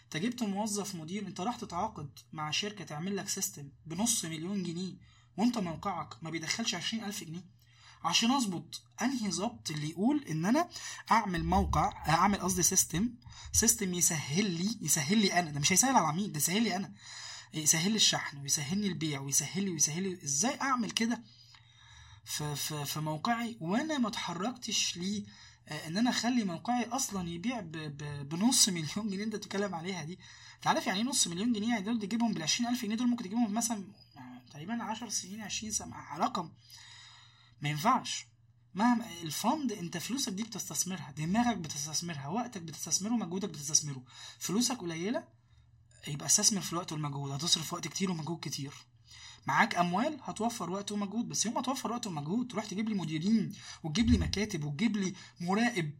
أنت جبت موظف مدير. أنت راح تتعاقد مع شركة تعمل لك system بنص مليون جنيه وأنت موقعك ما بيدخلش عشرين ألف جنيه. عشان أظبط أنهي ظبط اللي يقول إن أنا أعمل موقع أعمل قصدي system system يسهل لي يسهل لي أنا ده مش هيسهل على العميل ده يسهل لي أنا. يسهل لي الشحن ويسهل لي البيع ويسهل لي ويسهل لي إزاي أعمل كده في في في موقعي وأنا ما اتحركتش ليه؟ آه، إن أنا أخلي موقعي أصلا يبيع ب- ب- بنص مليون جنيه أنت بتتكلم عليها دي. أنت عارف يعني إيه نص مليون جنيه؟ يعني دول تجيبهم بال 20000 جنيه دول ممكن تجيبهم مثلا آه، تقريبا 10 سنين 20 سنة رقم. ما ينفعش. مهما الفند انت فلوسك دي بتستثمرها دماغك بتستثمرها وقتك بتستثمره مجهودك بتستثمره. فلوسك قليلة يبقى استثمر في الوقت والمجهود. هتصرف وقت كتير ومجهود كتير. معاك أموال هتوفر وقت ومجهود. بس يوم ما توفر وقت ومجهود تروح تجيب لي مديرين وتجيب لي مكاتب وتجيب لي مراقب.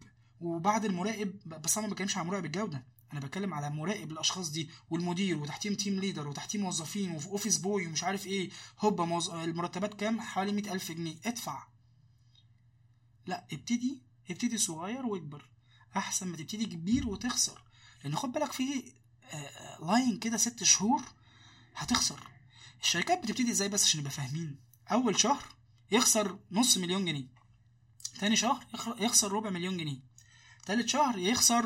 وبعد المراقب بس أنا ما بتكلمش على مراقب الجودة. أنا بتكلم على مراقب الأشخاص دي والمدير وتحتيهم team leader وتحتيه موظفين وفي office boy ومش عارف إيه. هوبا موز... المرتبات كام؟ حوالي مئة ألف جنيه. ادفع. لا ابتدي ابتدي صغير واكبر. أحسن ما تبتدي كبير وتخسر. لأن خد بالك في line كده ست شهور هتخسر. الشركات بتبتدي إزاي بس؟ عشان نبقى فاهمين. أول شهر يخسر نص مليون جنيه. تاني شهر يخسر ربع مليون جنيه. تالت شهر يخسر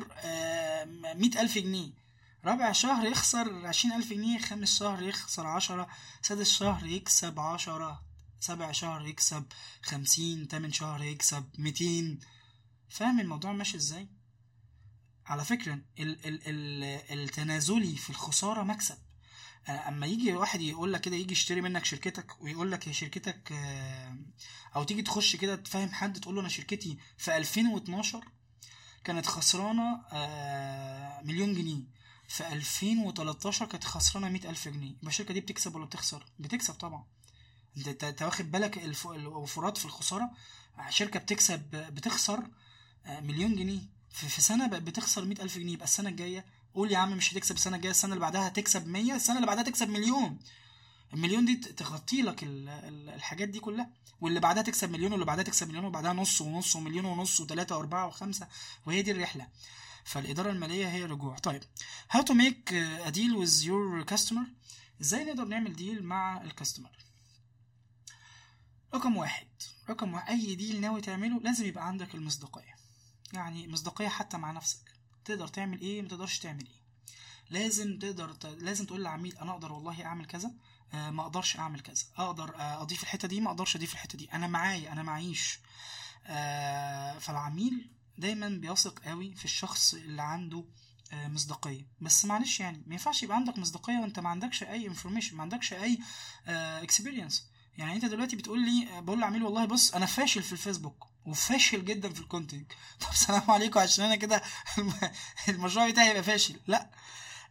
مئة ألف جنيه. رابع شهر يخسر عشرين ألف جنيه خامس شهر يخسر عشرة سادس شهر يكسب عشرة سابع شهر يكسب خمسين تامن شهر يكسب ميتين. فاهم الموضوع ماشي إزاي؟ على فكرة ال ال ال التنازلي في الخسارة مكسب. أما يجي واحد يقول لك كده يجي يشتري منك شركتك ويقول لك هي شركتك أو تيجي تخش كده تفهم حد تقول له أنا شركتي في 2012 كانت خسرانة مليون جنيه. في 2013 كانت خسرانة مئة ألف جنيه. يبقى الشركة دي بتكسب ولا بتخسر؟ بتكسب طبعا. انت واخد بالك الوفرات في الخسارة؟ شركة بتكسب بتخسر مليون جنيه. في سنة بقت بتخسر مئة ألف جنيه. يبقى السنة الجاية قول يا عم مش هتكسب السنة الجاية السنة اللي بعدها هتكسب مية السنة اللي بعدها تكسب مليون. المليون دي تغطي لك الحاجات دي كلها واللي بعدها تكسب مليون واللي بعدها تكسب مليون وبعدها نص ونص ومليون ونص وثلاثة وأربعة وخمسة وهي دي الرحلة. فالإدارة المالية هي رجوع. طيب how to make a deal with your customer إزاي نقدر نعمل ديل مع الكاستمر رقم واحد رقم واحد أي ديل ناوي تعمله لازم يبقى عندك المصداقية. يعني مصداقية حتى مع نفسك. تقدر تعمل إيه ما تقدرش تعمل إيه. لازم تقدر. لازم تقول للعميل أنا أقدر والله أعمل كذا. ما أقدرش اعمل كذا. أقدر آه اضيف الحتة دي ما أقدرش اضيف الحتة دي. أنا معايا أنا معيش. آه فالعميل دايما بيثق قوي في الشخص اللي عنده آه مصداقية. بس معلش يعني ما ينفعش يبقى عندك مصداقية وانت ما عندكش أي information ما عندكش أي experience آه يعني انت دلوقتي بتقول لي بقول لعميل والله بص أنا فاشل في الفيسبوك وفاشل جدا في ال content طب سلام عليكم عشان أنا كده المشروع بتاعي يبقى فاشل. لا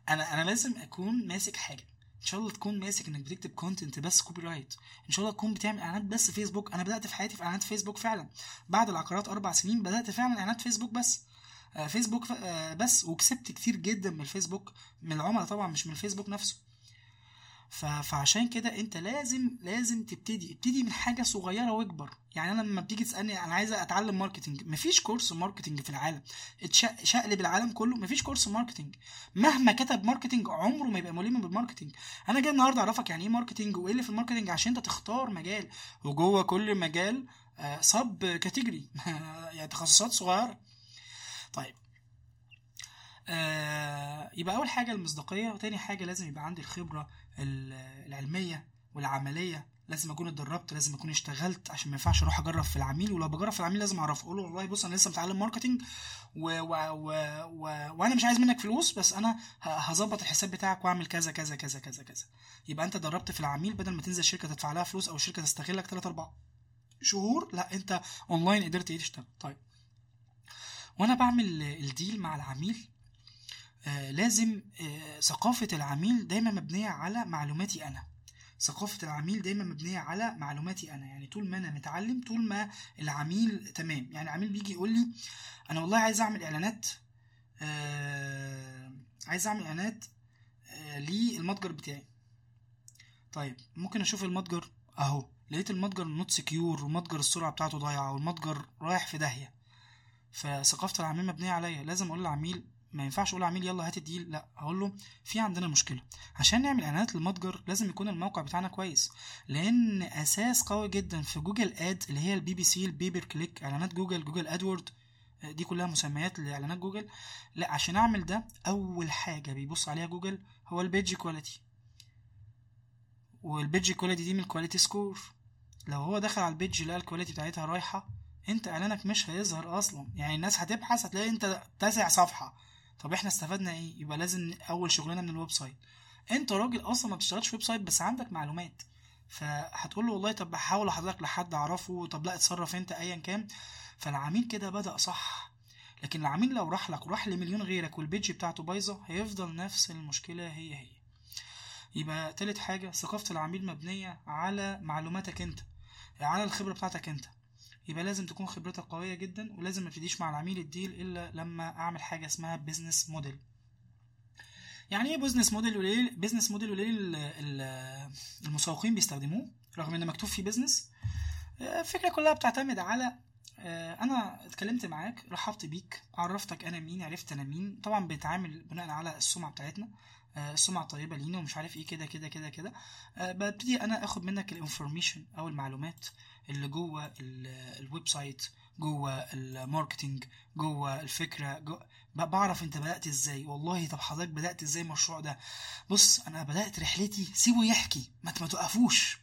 أنا أنا لازم أكون ماسك حاجة. إن شاء الله تكون ماسك إنك بتكتب content بس copywrite إن شاء الله تكون بتعمل إعلانات بس فيسبوك أنا بدأت في حياتي في إعلانات فيسبوك فعلا. بعد العقارات أربع سنين بدأت فعلا إعلانات فيسبوك بس. آه فيسبوك آه بس. وكسبت كتير جدا من الفيسبوك. من العملاء طبعا مش من الفيسبوك نفسه. فعشان كده انت لازم لازم تبتدي ابتدي من حاجة صغيرة واكبر. يعني أنا لما بتيجي تسألني أنا عايز أتعلم marketing مفيش كورس marketing في العالم. شقلب العالم كله مفيش كورس marketing مهما كتب marketing عمره ما يبقى ملم بال marketing أنا جاي النهارده أعرفك يعني إيه marketing وإيه اللي في ال marketing عشان أنت تختار مجال. وجوه كل مجال sub category يعني تخصصات صغيرة. طيب. آه يبقى أول حاجة المصداقية وتاني حاجة لازم يبقى عندي الخبرة العلمية والعملية لازم أكون اتدربت لازم أكون اشتغلت عشان ما ينفعش أروح أجرب في العميل. ولو بجرب في العميل لازم أعرفه أقول له والله بص أنا لسه متعلم marketing و... و... و... و... وأنا مش عايز منك فلوس بس أنا هظبط الحساب بتاعك وأعمل كذا كذا كذا كذا كذا. يبقى أنت دربت في العميل بدل ما تنزل شركة تدفع لها فلوس أو شركة تستغلك 3 4 شهور لا أنت اونلاين قدرت إيه تشتغل. طيب. وأنا بعمل الديل مع العميل لازم آه ثقافة العميل دايما مبنية على معلوماتي أنا. ثقافة العميل دايما مبنية على معلوماتي أنا. يعني طول ما أنا متعلم طول ما العميل تمام. يعني العميل بيجي يقول لي أنا والله عايز أعمل إعلانات آه عايز أعمل إعلانات آه للمتجر بتاعي. طيب ممكن أشوف المتجر أهو. لقيت المتجر not secure ومتجر السرعة بتاعته ضايعة والمتجر رايح في داهية. فثقافة العميل مبنية عليا. لازم أقول للعميل ما ينفعش أقول عميل يلا هات ال deal. لا أقول له في عندنا مشكلة. عشان نعمل إعلانات للمتجر لازم يكون الموقع بتاعنا كويس لأن أساس قوي جدا في Google Ads اللي هي ال PPC ال pay per click إعلانات جوجل Google AdWords دي كلها مسميات لإعلانات جوجل. لا عشان أعمل ده أول حاجة بيبص عليها جوجل هو ال page quality وال page quality دي من ال quality score لو هو دخل على ال page لقى ال quality بتاعتها رايحة أنت إعلانك مش هيظهر أصلا. يعني الناس هتبحث هتلاقي أنت تاسع صفحة. طب إحنا استفدنا إيه؟ يبقى لازم أول شغلنا من ال website. أنت راجل أصلا ما بتشتغلش website بس عندك معلومات. فهتقول له والله طب بحول حضرتك لحد أعرفه طب لا اتصرف أنت ايا كان. فالعميل كده بدأ صح. لكن العميل لو راح لك وراح لمليون غيرك وال page بتاعته بايظة هيفضل نفس المشكلة هي هي. يبقى تالت حاجة ثقافة العميل مبنية على معلوماتك أنت على الخبرة بتاعتك أنت. يبقى لازم تكون خبرتك قوية جدا ولازم ما تبتديش مع العميل ال deal إلا لما أعمل حاجة اسمها business model يعني إيه business model وليه business model وليه ال- ال- المسوقين بيستخدموه رغم إن مكتوب فيه business الفكرة كلها بتعتمد على آه، أنا اتكلمت معاك رحبت بيك عرفتك أنا مين عرفت أنا مين. طبعا بيتعامل بناء على السمعة بتاعتنا. آه، السمعه الطيبه لينا ومش عارف إيه كده كده كده كده. آه، ببتدي أنا أخد منك ال information أو المعلومات اللي جوه ال- ال website جوه ال marketing جوه الفكرة جو ب- بعرف أنت بدأت إزاي. والله طب حضرتك بدأت إزاي المشروع ده؟ بص أنا بدأت رحلتي سيبه يحكي ما توقفوش.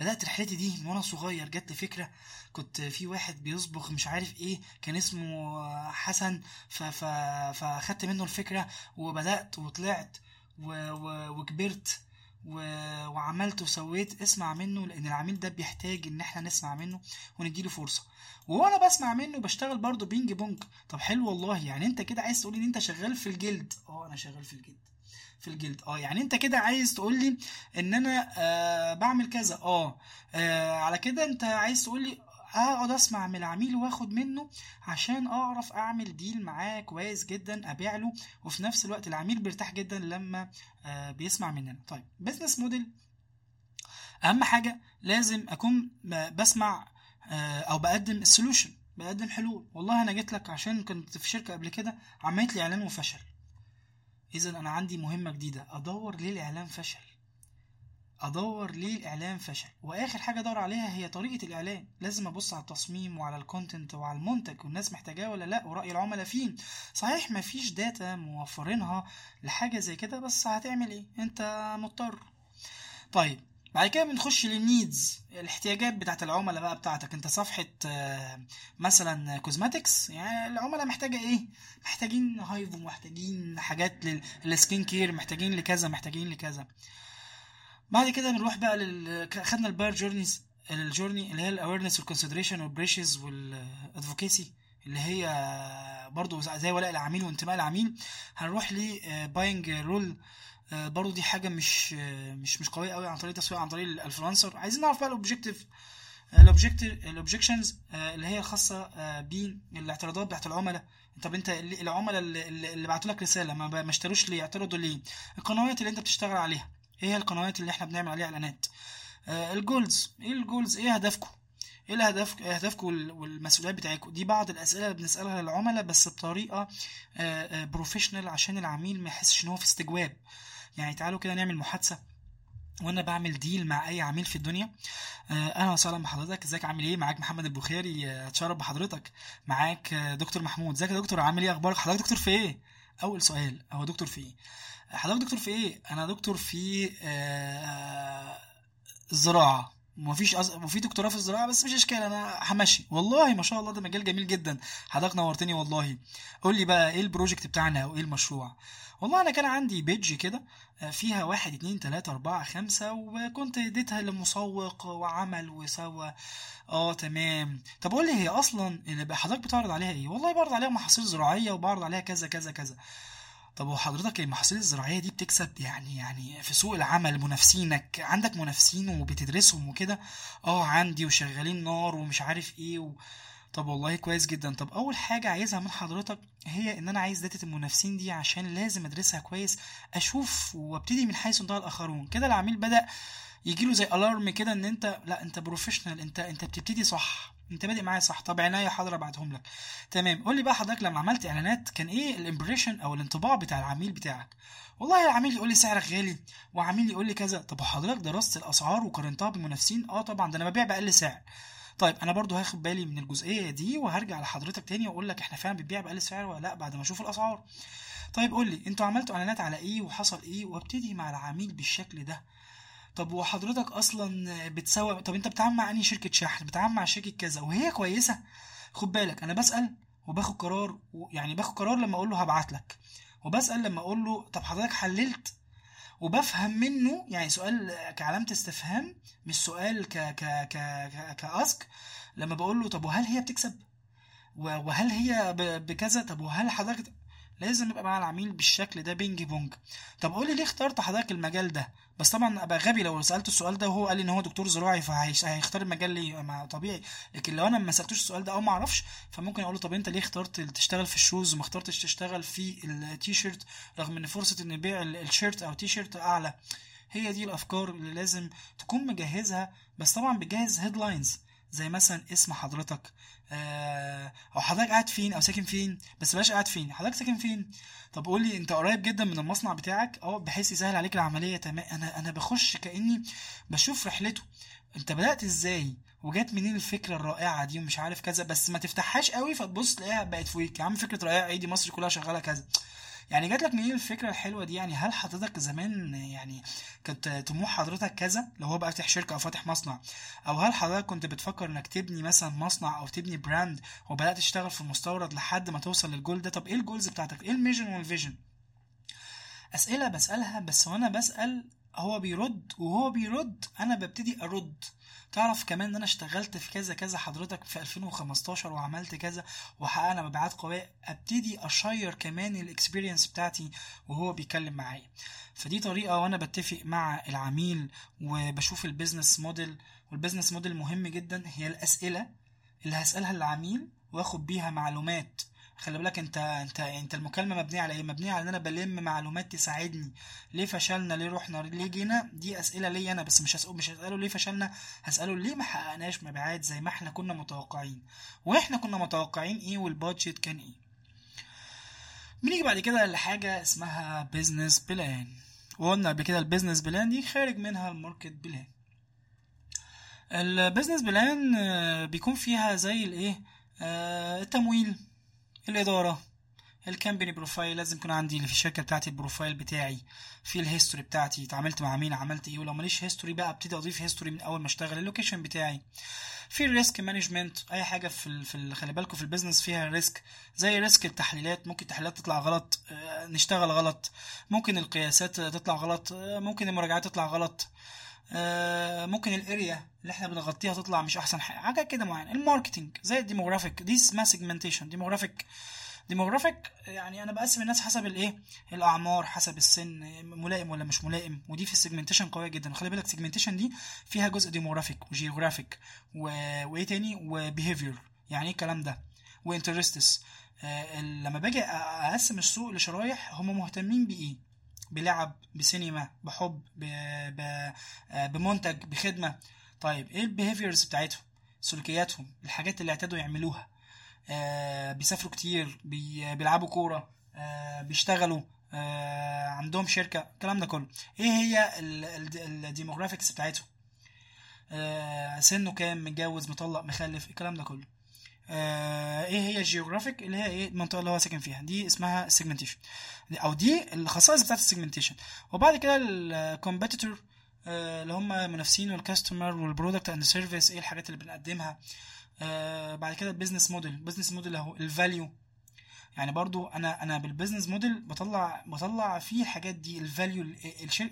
بدأت رحلتي دي من وأنا صغير لي فكرة كنت في واحد بيصبغ مش عارف إيه كان اسمه حسن. فأخدت منه الفكرة وبدأت وطلعت و... و... وكبرت و... وعملت وسويت اسمع منه لأن العميل ده بيحتاج إن إحنا نسمع منه ونديله فرصة. وأنا بسمع منه بشتغل برضه ping pong. طب حلو والله يعني أنت كده عايز تقولي إن أنت شغال في الجلد. آه أنا شغال في الجلد في الجلد. آه يعني أنت كده عايز تقول لي إن أنا آه بعمل كذا. آه آه، على كده أنت عايز تقول لي اقعد اسمع من العميل واخد منه عشان اعرف اعمل deal معاه كويس جدا ابيع له. وفي نفس الوقت العميل بيرتاح جدا لما آه، بيسمع مننا. طيب business model أهم حاجة لازم أكون بسمع آه، أو بقدم ال solution بقدم حلول. والله أنا جيت لك عشان كنت في شركة قبل كده عملت لي إعلان وفشل. اذا أنا عندي مهمة جديدة أدور ليه الاعلان فشل؟ أدور ليه الاعلان فشل. وآخر حاجة أدور عليها هي طريقة الاعلان لازم أبص على التصميم وعلى ال content وعلى المنتج والناس محتاجاه ولا لأ ورأي العملاء فيه صحيح مفيش data موفرينها لحاجة زي كده بس هتعمل إيه؟ أنت مضطر. طيب بعد كده بنخش لل needs الاحتياجات بتاعت العملاء بقى بتاعتك. أنت صفحة آه، مثلا cosmetics يعني العملاء محتاجة إيه؟ محتاجين HIFU محتاجين حاجات لل skin care محتاجين لكذا محتاجين لكذا. بعد كده بنروح بقى لل خدنا ال buyer journeys ال journey اللي هي الاويرنس والكونسيدريشن والبريشز والادفوكيسي اللي هي برضو زي ولاء العميل وانتماء العميل. هنروح ل buying role برضو دي حاجة مش آه، مش مش قوية قوي عن طريق التسويق عن طريق ال influencer عايزين نعرف بقى ال objective ال objections اللي هي خاصة آه، بالاعتراضات بتاعت العملاء. طب انت العملاء اللي, اللي بعتوا لك رسالة ما اشتروش ليه؟ اعترضوا ليه؟ القنوات اللي انت بتشتغل عليها. إيه هي القنوات اللي إحنا بنعمل عليها إعلانات. آه، ال goals. إيه ال goals؟ إيه هدفكم إيه الهدف وال- والمسؤوليات بتاعتكم دي بعض الأسئلة اللي بنسألها للعملاء بس بطريقة professional عشان العميل ما يحسش إن هو في استجواب. يعني تعالوا كده نعمل محادثة وأنا بعمل deal مع أي عميل في الدنيا. آه، أهلا وسهلا بحضرتك. إزيك؟ عامل إيه؟ معاك محمد البخاري. آه، أتشرف بحضرتك. معاك آه، دكتور محمود. إزيك يا دكتور؟ عامل إيه؟ أخبارك؟ حضرتك دكتور في إيه؟ أول سؤال هو دكتور في إيه؟ حضرتك دكتور في إيه؟ أنا دكتور في آه، الزراعه مفيش أز... وفي دكتوراه في الزراعة بس مش إشكال أنا همشي. والله ما شاء الله ده مجال جميل جدا. حضرتك نورتني والله. قول لي بقى إيه ال project بتاعنا أو إيه المشروع؟ والله أنا كان عندي page كده آه، فيها واحد اتنين تلاتة أربعة خمسة وكنت اديتها لمسوق وعمل وسوى. آه تمام. طب قول لي هي أصلا اللي حضرتك بتعرض عليها إيه؟ والله بعرض عليها محاصيل زراعية وبعرض عليها كذا كذا كذا. طب وحضرتك المحاصيل الزراعية دي بتكسب يعني يعني في سوق العمل منافسينك عندك منافسين وبتدرسهم وكده؟ آه عندي وشغالين نار ومش عارف إيه و... طب والله كويس جدا. طب أول حاجة عايزها من حضرتك هي إن أنا عايز data المنافسين دي عشان لازم أدرسها كويس أشوف وأبتدي من حيث انتهى الآخرون. كده العميل بدأ يجيله زي alarm كده إن أنت لأ أنت professional أنت أنت بتبتدي صح. انت بادئ معايا صح. طب عنيا حاضر أبعتهم لك. تمام. قول لي بقى حضرتك لما عملت إعلانات كان إيه ال impression أو الانطباع بتاع العميل بتاعك؟ والله العميل يقول لي سعرك غالي وعميل يقول لي كذا. طب حضرتك درست الأسعار وقارنتها بالمنافسين؟ آه طبعا ده أنا ببيع بأقل سعر. طيب أنا برضو هاخد بالي من الجزئية دي وهرجع لحضرتك تاني وأقول لك إحنا فعلا بنبيع بأقل سعر ولا لأ بعد ما أشوف الأسعار. طيب قول لي أنتوا عملتوا إعلانات على إيه وحصل إيه وأبتدي مع العميل بالشكل ده؟ طب وحضرتك أصلا بتسوق طب أنت بتتعامل مع أنهي شركة شحن؟ بتتعامل مع شركة كذا وهي كويسة؟ خد بالك أنا بسأل وباخد قرار و- يعني باخد قرار لما أقول له هبعت لك وبسأل لما أقول له طب حضرتك حللت؟ وبفهم منه يعني سؤال كعلامة استفهام مش سؤال ك ك ك ك ك ask لما بقول له طب وهل هي بتكسب؟ وهل هي بكذا؟ طب وهل حضرتك لازم يبقى مع العميل بالشكل ده ping pong. طب قول لي ليه اخترت حضرتك المجال ده؟ بس طبعا أبقى غبي لو سالته السؤال ده وهو قال لي إن هو دكتور زراعي فهيختار المجال ليه ما طبيعي. لكن لو أنا ما سألتوش السؤال ده أو ما أعرفش فممكن أقول له طب أنت ليه اخترت تشتغل في ال shoes وما اخترتش تشتغل في التيشيرت رغم إن فرصة إن بيع ال- ال shirt أو تيشيرت أعلى؟ هي دي الأفكار اللي لازم تكون مجهزها بس طبعا بتجهز headlines زي مثلا اسم حضرتك آه، أو حضرتك قاعد فين أو ساكن فين بس بلاش قاعد فين حضرتك ساكن فين؟ طب قول لي أنت قريب جدا من المصنع بتاعك أه بحيث يسهل عليك العملية تمام. أنا أنا بخش كأني بشوف رحلته. أنت بدأت إزاي؟ وجات منين الفكرة الرائعة دي ومش عارف كذا بس ما تفتحهاش قوي فتبص تلاقيها بقت فوقيك يا عم فكرة رائعة إيه دي مصر كلها شغالة كذا. يعني جات لك منين الفكرة الحلوة دي؟ يعني هل حضرتك زمان يعني كنت طموح حضرتك كذا؟ لو هو بقى فاتح شركة أو فاتح مصنع. أو هل حضرتك كنت بتفكر إنك تبني مثلا مصنع أو تبني brand وبدأت تشتغل في المستورد لحد ما توصل للجول ده؟ طب إيه ال goals بتاعتك؟ إيه ال mission وال vision؟ أسئلة بسألها بس وأنا بسأل هو بيرد وهو بيرد أنا ببتدي أرد. تعرف كمان إن أنا اشتغلت في كذا كذا حضرتك في 2015 وعملت كذا وحققنا مبيعات قوية أبتدي أشير كمان ال experience بتاعتي وهو بيتكلم معايا. فدي طريقة وأنا بتفق مع العميل وبشوف ال business model وال business model مهم جدا هي الأسئلة اللي هسألها للعميل وآخد بيها معلومات. خلي بالك انت انت انت المكالمة مبنية على إيه؟ مبنية على ان أنا بلم معلومات تساعدني. ليه فشلنا؟ ليه رحنا؟ ليه جينا؟ دي أسئلة ليا أنا بس مش هسأل مش هسأله ليه فشلنا؟ هسأله ليه ما حققناش مبيعات زي ما إحنا كنا متوقعين؟ وإحنا كنا متوقعين إيه وال budget كان إيه؟ بنيجي بعد كده لحاجة اسمها business plan وقلنا قبل كده ال business plan دي خارج منها ال market plan ال business plan بيكون فيها زي الايه؟ آه، التمويل. الإدارة. ال company profile لازم يكون عندي اللي في الشركة بتاعتي ال profile بتاعي في ال history بتاعتي اتعاملت مع مين عملت إيه ولو ماليش history بقى أبتدي أضيف history من أول ما أشتغل ال location بتاعي. في ال risk management أي حاجة في ال في ال خلي بالكم في ال business فيها risk زي risk التحليلات ممكن التحليلات تطلع غلط آه، نشتغل غلط. ممكن القياسات تطلع غلط آه، ممكن المراجعات تطلع غلط. ممكن ال area اللي إحنا بنغطيها تطلع مش احسن حاجة حاجة كده معينة. ال marketing زي ال demographic. دي اسمها segmentation demographic. demographic يعني أنا بقسم الناس حسب الإيه؟ الأعمار حسب السن ملائم ولا مش ملائم. ودي في ال segmentation قوية جدا. وخلي بالك ال segmentation دي فيها جزء demographic و geographic و... وإيه تاني؟ و behavior يعني إيه الكلام ده؟ و interests آه لما باجي أقسم السوق لشرايح هم مهتمين بإيه؟ بلعب بسينما بحب ب... ب... آه، بمنتج بخدمة. طيب إيه ال behaviors بتاعتهم؟ سلوكياتهم الحاجات اللي اعتادوا يعملوها. آه، بيسافروا كتير بي... بيلعبوا كورة آه، بيشتغلوا آه، عندهم شركة الكلام ده كله. إيه هي ال demographics بتاعتهم؟ آه، سنه كام متجوز مطلق مخلف الكلام ده كله. آه، إيه هي ال geographic اللي هي إيه؟ المنطقة اللي هو ساكن فيها. دي اسمها ال segmentation أو دي الخصائص بتاعت ال segmentation وبعد كده ال competitor اللي هم المنافسين وال customer وال product and service إيه الحاجات اللي بنقدمها. آه، بعد كده ال business model ال business model اهو ال value يعني برضو أنا أنا بال business model بطلع بطلع فيه الحاجات دي ال value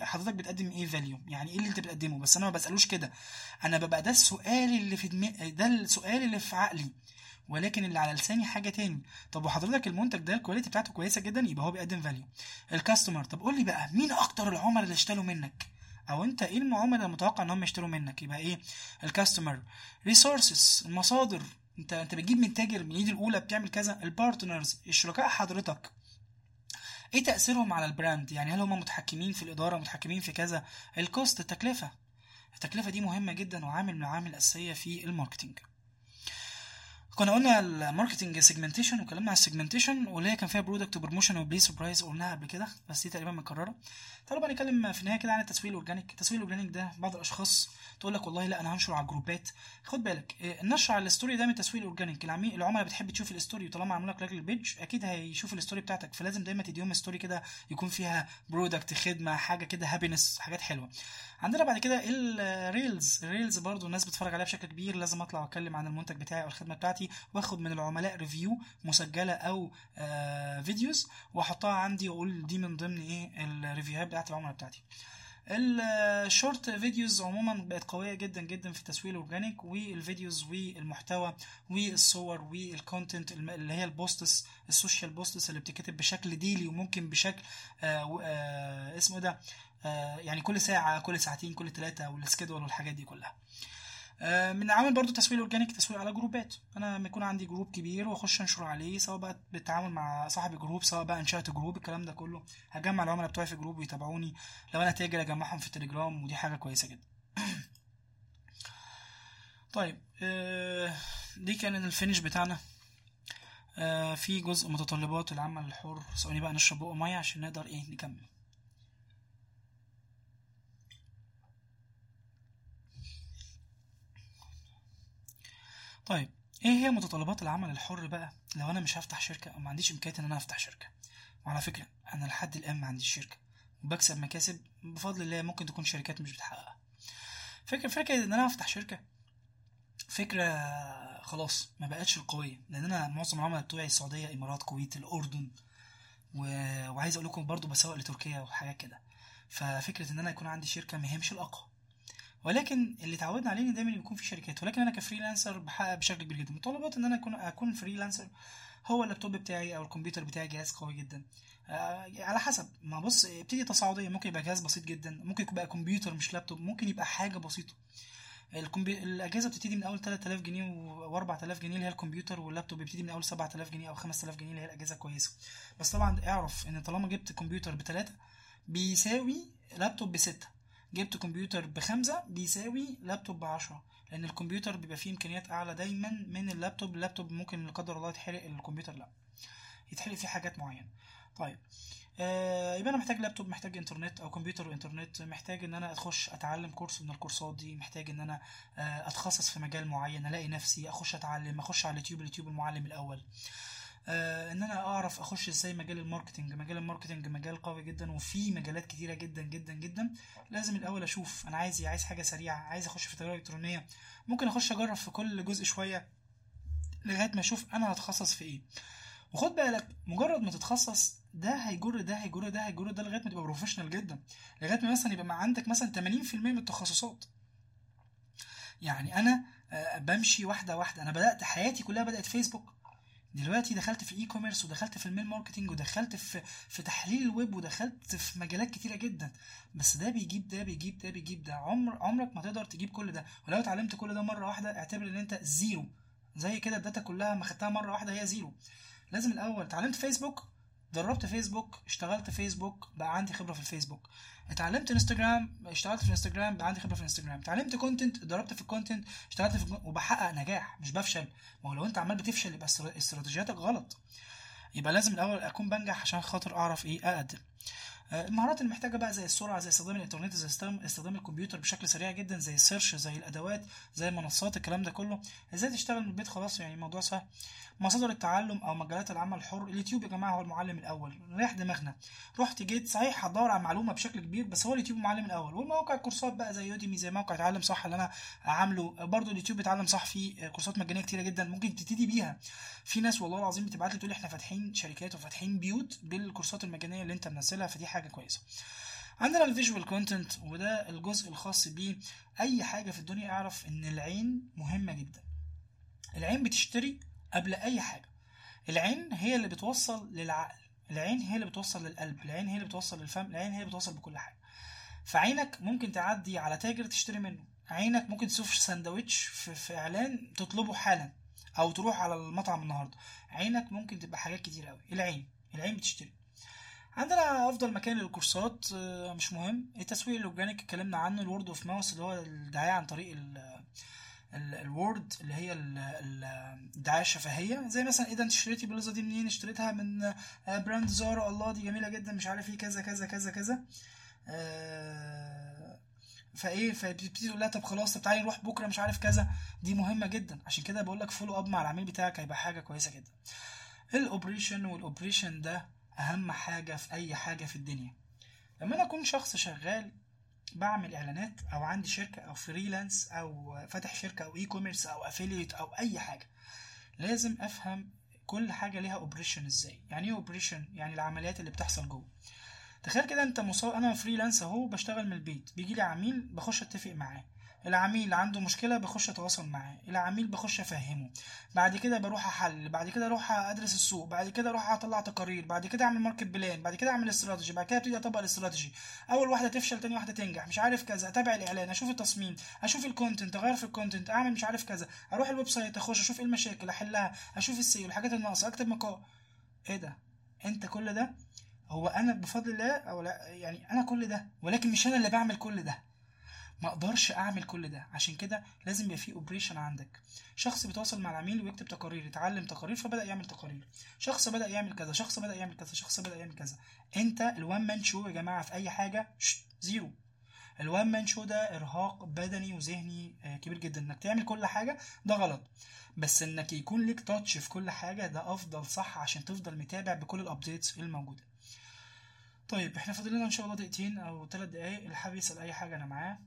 حضرتك بتقدم إيه value يعني إيه اللي انت بتقدمه؟ بس أنا ما بسألوش كده. أنا ببقى ده السؤال اللي في دماغي ده السؤال اللي في عقلي. ولكن اللي على لساني حاجة تاني. طب وحضرتك المنتج ده ال quality بتاعته كويسة جدا يبقى هو بيقدم value ال customer طب قول لي بقى مين أكتر العملاء اللي اشتروا منك؟ أو أنت إيه العملاء المتوقع إن هم يشتروا منك؟ يبقى إيه؟ ال customer resources المصادر. أنت أنت بتجيب من تاجر من ايد الأولى بتعمل كذا. ال partners الشركاء حضرتك. إيه تأثيرهم على ال brand يعني هل هم متحكمين في الإدارة متحكمين في كذا؟ ال cost التكلفة. التكلفة دي مهمة جدا وعامل من العوامل الأساسية في ال marketing. كنا قلنا ال marketing segmentation وكلامنا على ال segmentation واللي هي كان فيها product و promotion و place و price قلناها قبل كده بس دي تقريبا مكررة. تعالوا بقى نتكلم في النهاية كده عن التسويق ال organic. التسويق ال organic ده بعض الأشخاص تقول لك والله لا أنا هنشر على ال groupات. خد بالك إيه، النشر على ال story ده من التسويق ال organic. العميل العملاء بتحب تشوف ال story وطالما عملوا لك like لل page أكيد هيشوف ال story بتاعتك. فلازم دايما تديهم story كده يكون فيها product خدمة حاجة كده happiness حاجات حلوة. عندنا بعد كده ال reels ال reels برضو الناس بتتفرج عليها بشكل كبير. لازم أطلع وأتكلم عن المنتج بتاعي أو الخدمة بتاعتي. بتاعتي واخد من العملاء review مسجلة أو آه videos وأحطها عندي وأقول دي من ضمن إيه ال reviewهات بتاعت العملاء بتاعتي. ال short videos عموما بقت قوية جدا جدا في التسويق ال organic وال videos والمحتوى والصور وال content اللي هي ال posts ال social posts اللي بتتكتب بشكل daily وممكن بشكل آه آه اسمه ده؟ آه يعني كل ساعة كل ساعتين كل ثلاثة وال schedule والحاجات دي كلها. من عامل برضو تسويق organic تسويق على groupات. أنا لما يكون عندي group كبير وأخش انشر عليه سواء بقى بالتعامل مع صاحب ال group سواء بقى أنشأت group الكلام ده كله هجمع العملاء بتوعي في group ويتابعوني. لو أنا تاجر أجمعهم في التليجرام ودي حاجة كويسة جدا. طيب دي كان ال finish بتاعنا. في جزء متطلبات العمل الحر ثواني بقى نشرب بقى مية عشان نقدر إيه نكمل. طيب إيه هي متطلبات العمل الحر بقى؟ لو أنا مش هفتح شركة أو ما عنديش امكانيه ان أنا افتح شركة. وعلى فكرة أنا لحد الآن ما عنديش شركة. وبكسب مكاسب بفضل الله ممكن تكون شركات مش بتحققها. فكرة فكرة ان أنا افتح شركة فكرة خلاص ما بقتش القوية. لأن أنا معظم العملاء بتوعي السعودية امارات كويت الأردن و... وعايز أقول لكم برضو بسوق لتركيا وحاجات كده. ففكرة ان أنا يكون عندي شركة ما هي مش الأقوى. ولكن اللي اتعودنا عليه إن دايما بيكون في شركات. ولكن أنا ك freelancer بحقق بشكل كبير جدا. متطلبات إن أنا اكون أكون freelancer هو اللابتوب بتاعي أو الكمبيوتر بتاعي جهاز قوي جدا. آه على حسب. ما بص ابتدي تصاعدية. ممكن يبقى جهاز بسيط جدا. ممكن يبقى كمبيوتر مش لابتوب. ممكن يبقى حاجة بسيطة. الكمبي... الأجهزة بتبتدي من أول 3000 جنيه و4000 جنيه اللي هي الكمبيوتر واللابتوب. بيبتدي من أول 7000 جنيه أو 5000 جنيه اللي هي الأجهزة كويسه بس طبعا اعرف إن طالما جبت كمبيوتر بثلاثه بيساوي لابتوب بستة. جبت كمبيوتر بخمسة بيساوي لابتوب بعشرة لأن الكمبيوتر بيبقى فيه إمكانيات أعلى دايما من ال laptop ال laptop ممكن لا قدر الله يتحرق الكمبيوتر لأ يتحرق فيه حاجات معينة. طيب آه يبقى أنا محتاج لابتوب محتاج إنترنت أو كمبيوتر وإنترنت محتاج إن أنا أخش أتعلم course من الكورسات دي محتاج إن أنا آه أتخصص في مجال معين ألاقي نفسي أخش أتعلم أخش على اليوتيوب اليوتيوب المعلم الأول. إن أنا أعرف أخش إزاي مجال ال marketing مجال ال marketing مجال قوي جدا وفي مجالات كتيرة جدا جدا جدا. لازم الأول أشوف أنا عايز إيه عايز حاجة سريعة عايز أخش في التجاره الالكترونيه ممكن أخش أجرب في كل جزء شوية لغاية ما أشوف أنا هتخصص في إيه. وخد بالك مجرد ما تتخصص ده هيجر ده هيجر ده هيجر ده لغاية ما تبقى professional جدا. لغاية ما مثلا يبقى عندك مثلا 80% من التخصصات. يعني أنا بمشي واحدة واحدة. أنا بدأت حياتي كلها بدأت فيسبوك دلوقتي دخلت في ال e-commerce ودخلت في ال mail marketing ودخلت في في تحليل الويب ودخلت في مجالات كتيرة جدا. بس ده بيجيب ده بيجيب ده بيجيب ده. عمر عمرك ما تقدر تجيب كل ده. ولو اتعلمت كل ده مرة واحدة اعتبر إن أنت زيرو. زي كده ال data كلها ما خدتها مرة واحدة هي زيرو. لازم الأول اتعلمت فيسبوك دربت فيسبوك اشتغلت فيسبوك بقى عندي خبرة في الفيسبوك. اتعلمت انستجرام اشتغلت في الانستجرام بقى عندي خبرة في الانستجرام اتعلمت content اتدربت في ال content اشتغلت في وبحقق نجاح مش بفشل. ما هو لو انت عمال بتفشل يبقى استراتيجياتك غلط. يبقى لازم الأول أكون بنجح عشان خاطر أعرف إيه أقدم. المهارات اللي محتاجة بقى زي السرعة زي استخدام الإنترنت زي استخدام الكمبيوتر بشكل سريع جدا زي ال search زي الأدوات زي المنصات الكلام ده كله. إزاي تشتغل من البيت؟ خلاص يعني الموضوع سهل. مصادر التعلم أو مجالات العمل الحر اليوتيوب يا جماعة هو المعلم الأول. ريح دماغنا. رحت جيت صحيح هتدور على معلومة بشكل كبير بس هو اليوتيوب المعلم الأول. والمواقع الكورسات بقى زي يوديمي زي موقع اتعلم صح اللي أنا عامله. برضو اليوتيوب اتعلم صح فيه كورسات مجانية كتيرة جدا. ممكن تبتدي بيها. في ناس والله العظيم بتبعت لي تقول إحنا فاتحين شركات وفاتحين بيوت بالكورسات المجانية اللي أنت منزلها فدي حاجة كويسة. عندنا ال visual content وده الجزء الخاص بيه. أي حاجة في الدنيا أعرف إن العين مهمة جدا. العين بتشتري قبل أي حاجة. العين هي اللي بتوصل للعقل. العين هي اللي بتوصل للقلب. العين هي اللي بتوصل للفم. العين هي اللي بتوصل بكل حاجة. فعينك ممكن تعدي على تاجر تشتري منه. عينك ممكن تشوف سندوتش في, في إعلان تطلبه حالا أو تروح على المطعم النهارده. عينك ممكن تبقى حاجات كتير قوي العين. العين بتشتري. عندنا أفضل مكان للكورسات مش مهم. التسويق ال organic اتكلمنا عنه ال word of mouth اللي هو الدعاية عن طريق ال word اللي هي الدعايه الشفهيه زي مثلا إيه ده أنت اشتريتي البلوزه دي منين؟ اشتريتها من brand زارا. الله دي جميلة جدا مش عارف إيه كذا كذا كذا كذا. فإيه فبتبتدي تقول لها طب خلاص طب تعالي نروح بكرة مش عارف كذا. دي مهمة جدا. عشان كده بقول لك follow up مع العميل بتاعك هيبقى حاجة كويسة جدا. ال operation وال operation ده أهم حاجة في أي حاجة في الدنيا. لما أنا أكون شخص شغال بعمل إعلانات أو عندي شركة أو freelance أو فاتح شركة أو e-commerce أو affiliate أو أي حاجة لازم أفهم كل حاجة ليها operation إزاي. يعني إيه operation يعني العمليات اللي بتحصل جوه. تخيل كده أنت مصاب أنا freelance أهو بشتغل من البيت. بيجي لي عميل بخش أتفق معاه. العميل عنده مشكلة بخش اتواصل معاه العميل بخش افهمه بعد كده بروح أحل بعد كده أروح أدرس السوق بعد كده أروح أطلع تقارير بعد كده أعمل market plan بعد كده أعمل استراتيجي بعد كده أبتدي أطبق الاستراتيجي أول واحدة تفشل تاني واحدة تنجح مش عارف كذا أتابع الإعلان أشوف التصميم أشوف ال content أغير في ال content أعمل مش عارف كذا أروح ال website أخش أشوف إيه المشاكل أحلها أشوف ال SEO الحاجات الناقصة أكتب مقال إيه ده؟ أنت كل ده؟ هو أنا بفضل الله أو لا؟ يعني أنا كل ده ولكن مش أنا اللي بعمل كل ده. ما أقدرش اعمل كل ده. عشان كده لازم يبقى في operation عندك. شخص بيتواصل مع العميل ويكتب تقارير يتعلم تقارير فبدأ يعمل تقارير. شخص بدأ يعمل كذا شخص بدأ يعمل كذا شخص بدأ يعمل كذا. انت ال one man show يا جماعة في أي حاجة؟ زيرو. ال one man show ده إرهاق بدني وذهني آه، كبير جدا. إنك تعمل كل حاجة ده غلط. بس إنك يكون ليك touch في كل حاجة ده أفضل صح عشان تفضل متابع بكل ال updates الموجودة. طيب إحنا فاضل لنا إن شاء الله دقيقتين أو ثلاث دقايق. اللي حابب يسأل أي حاجة أنا معاه.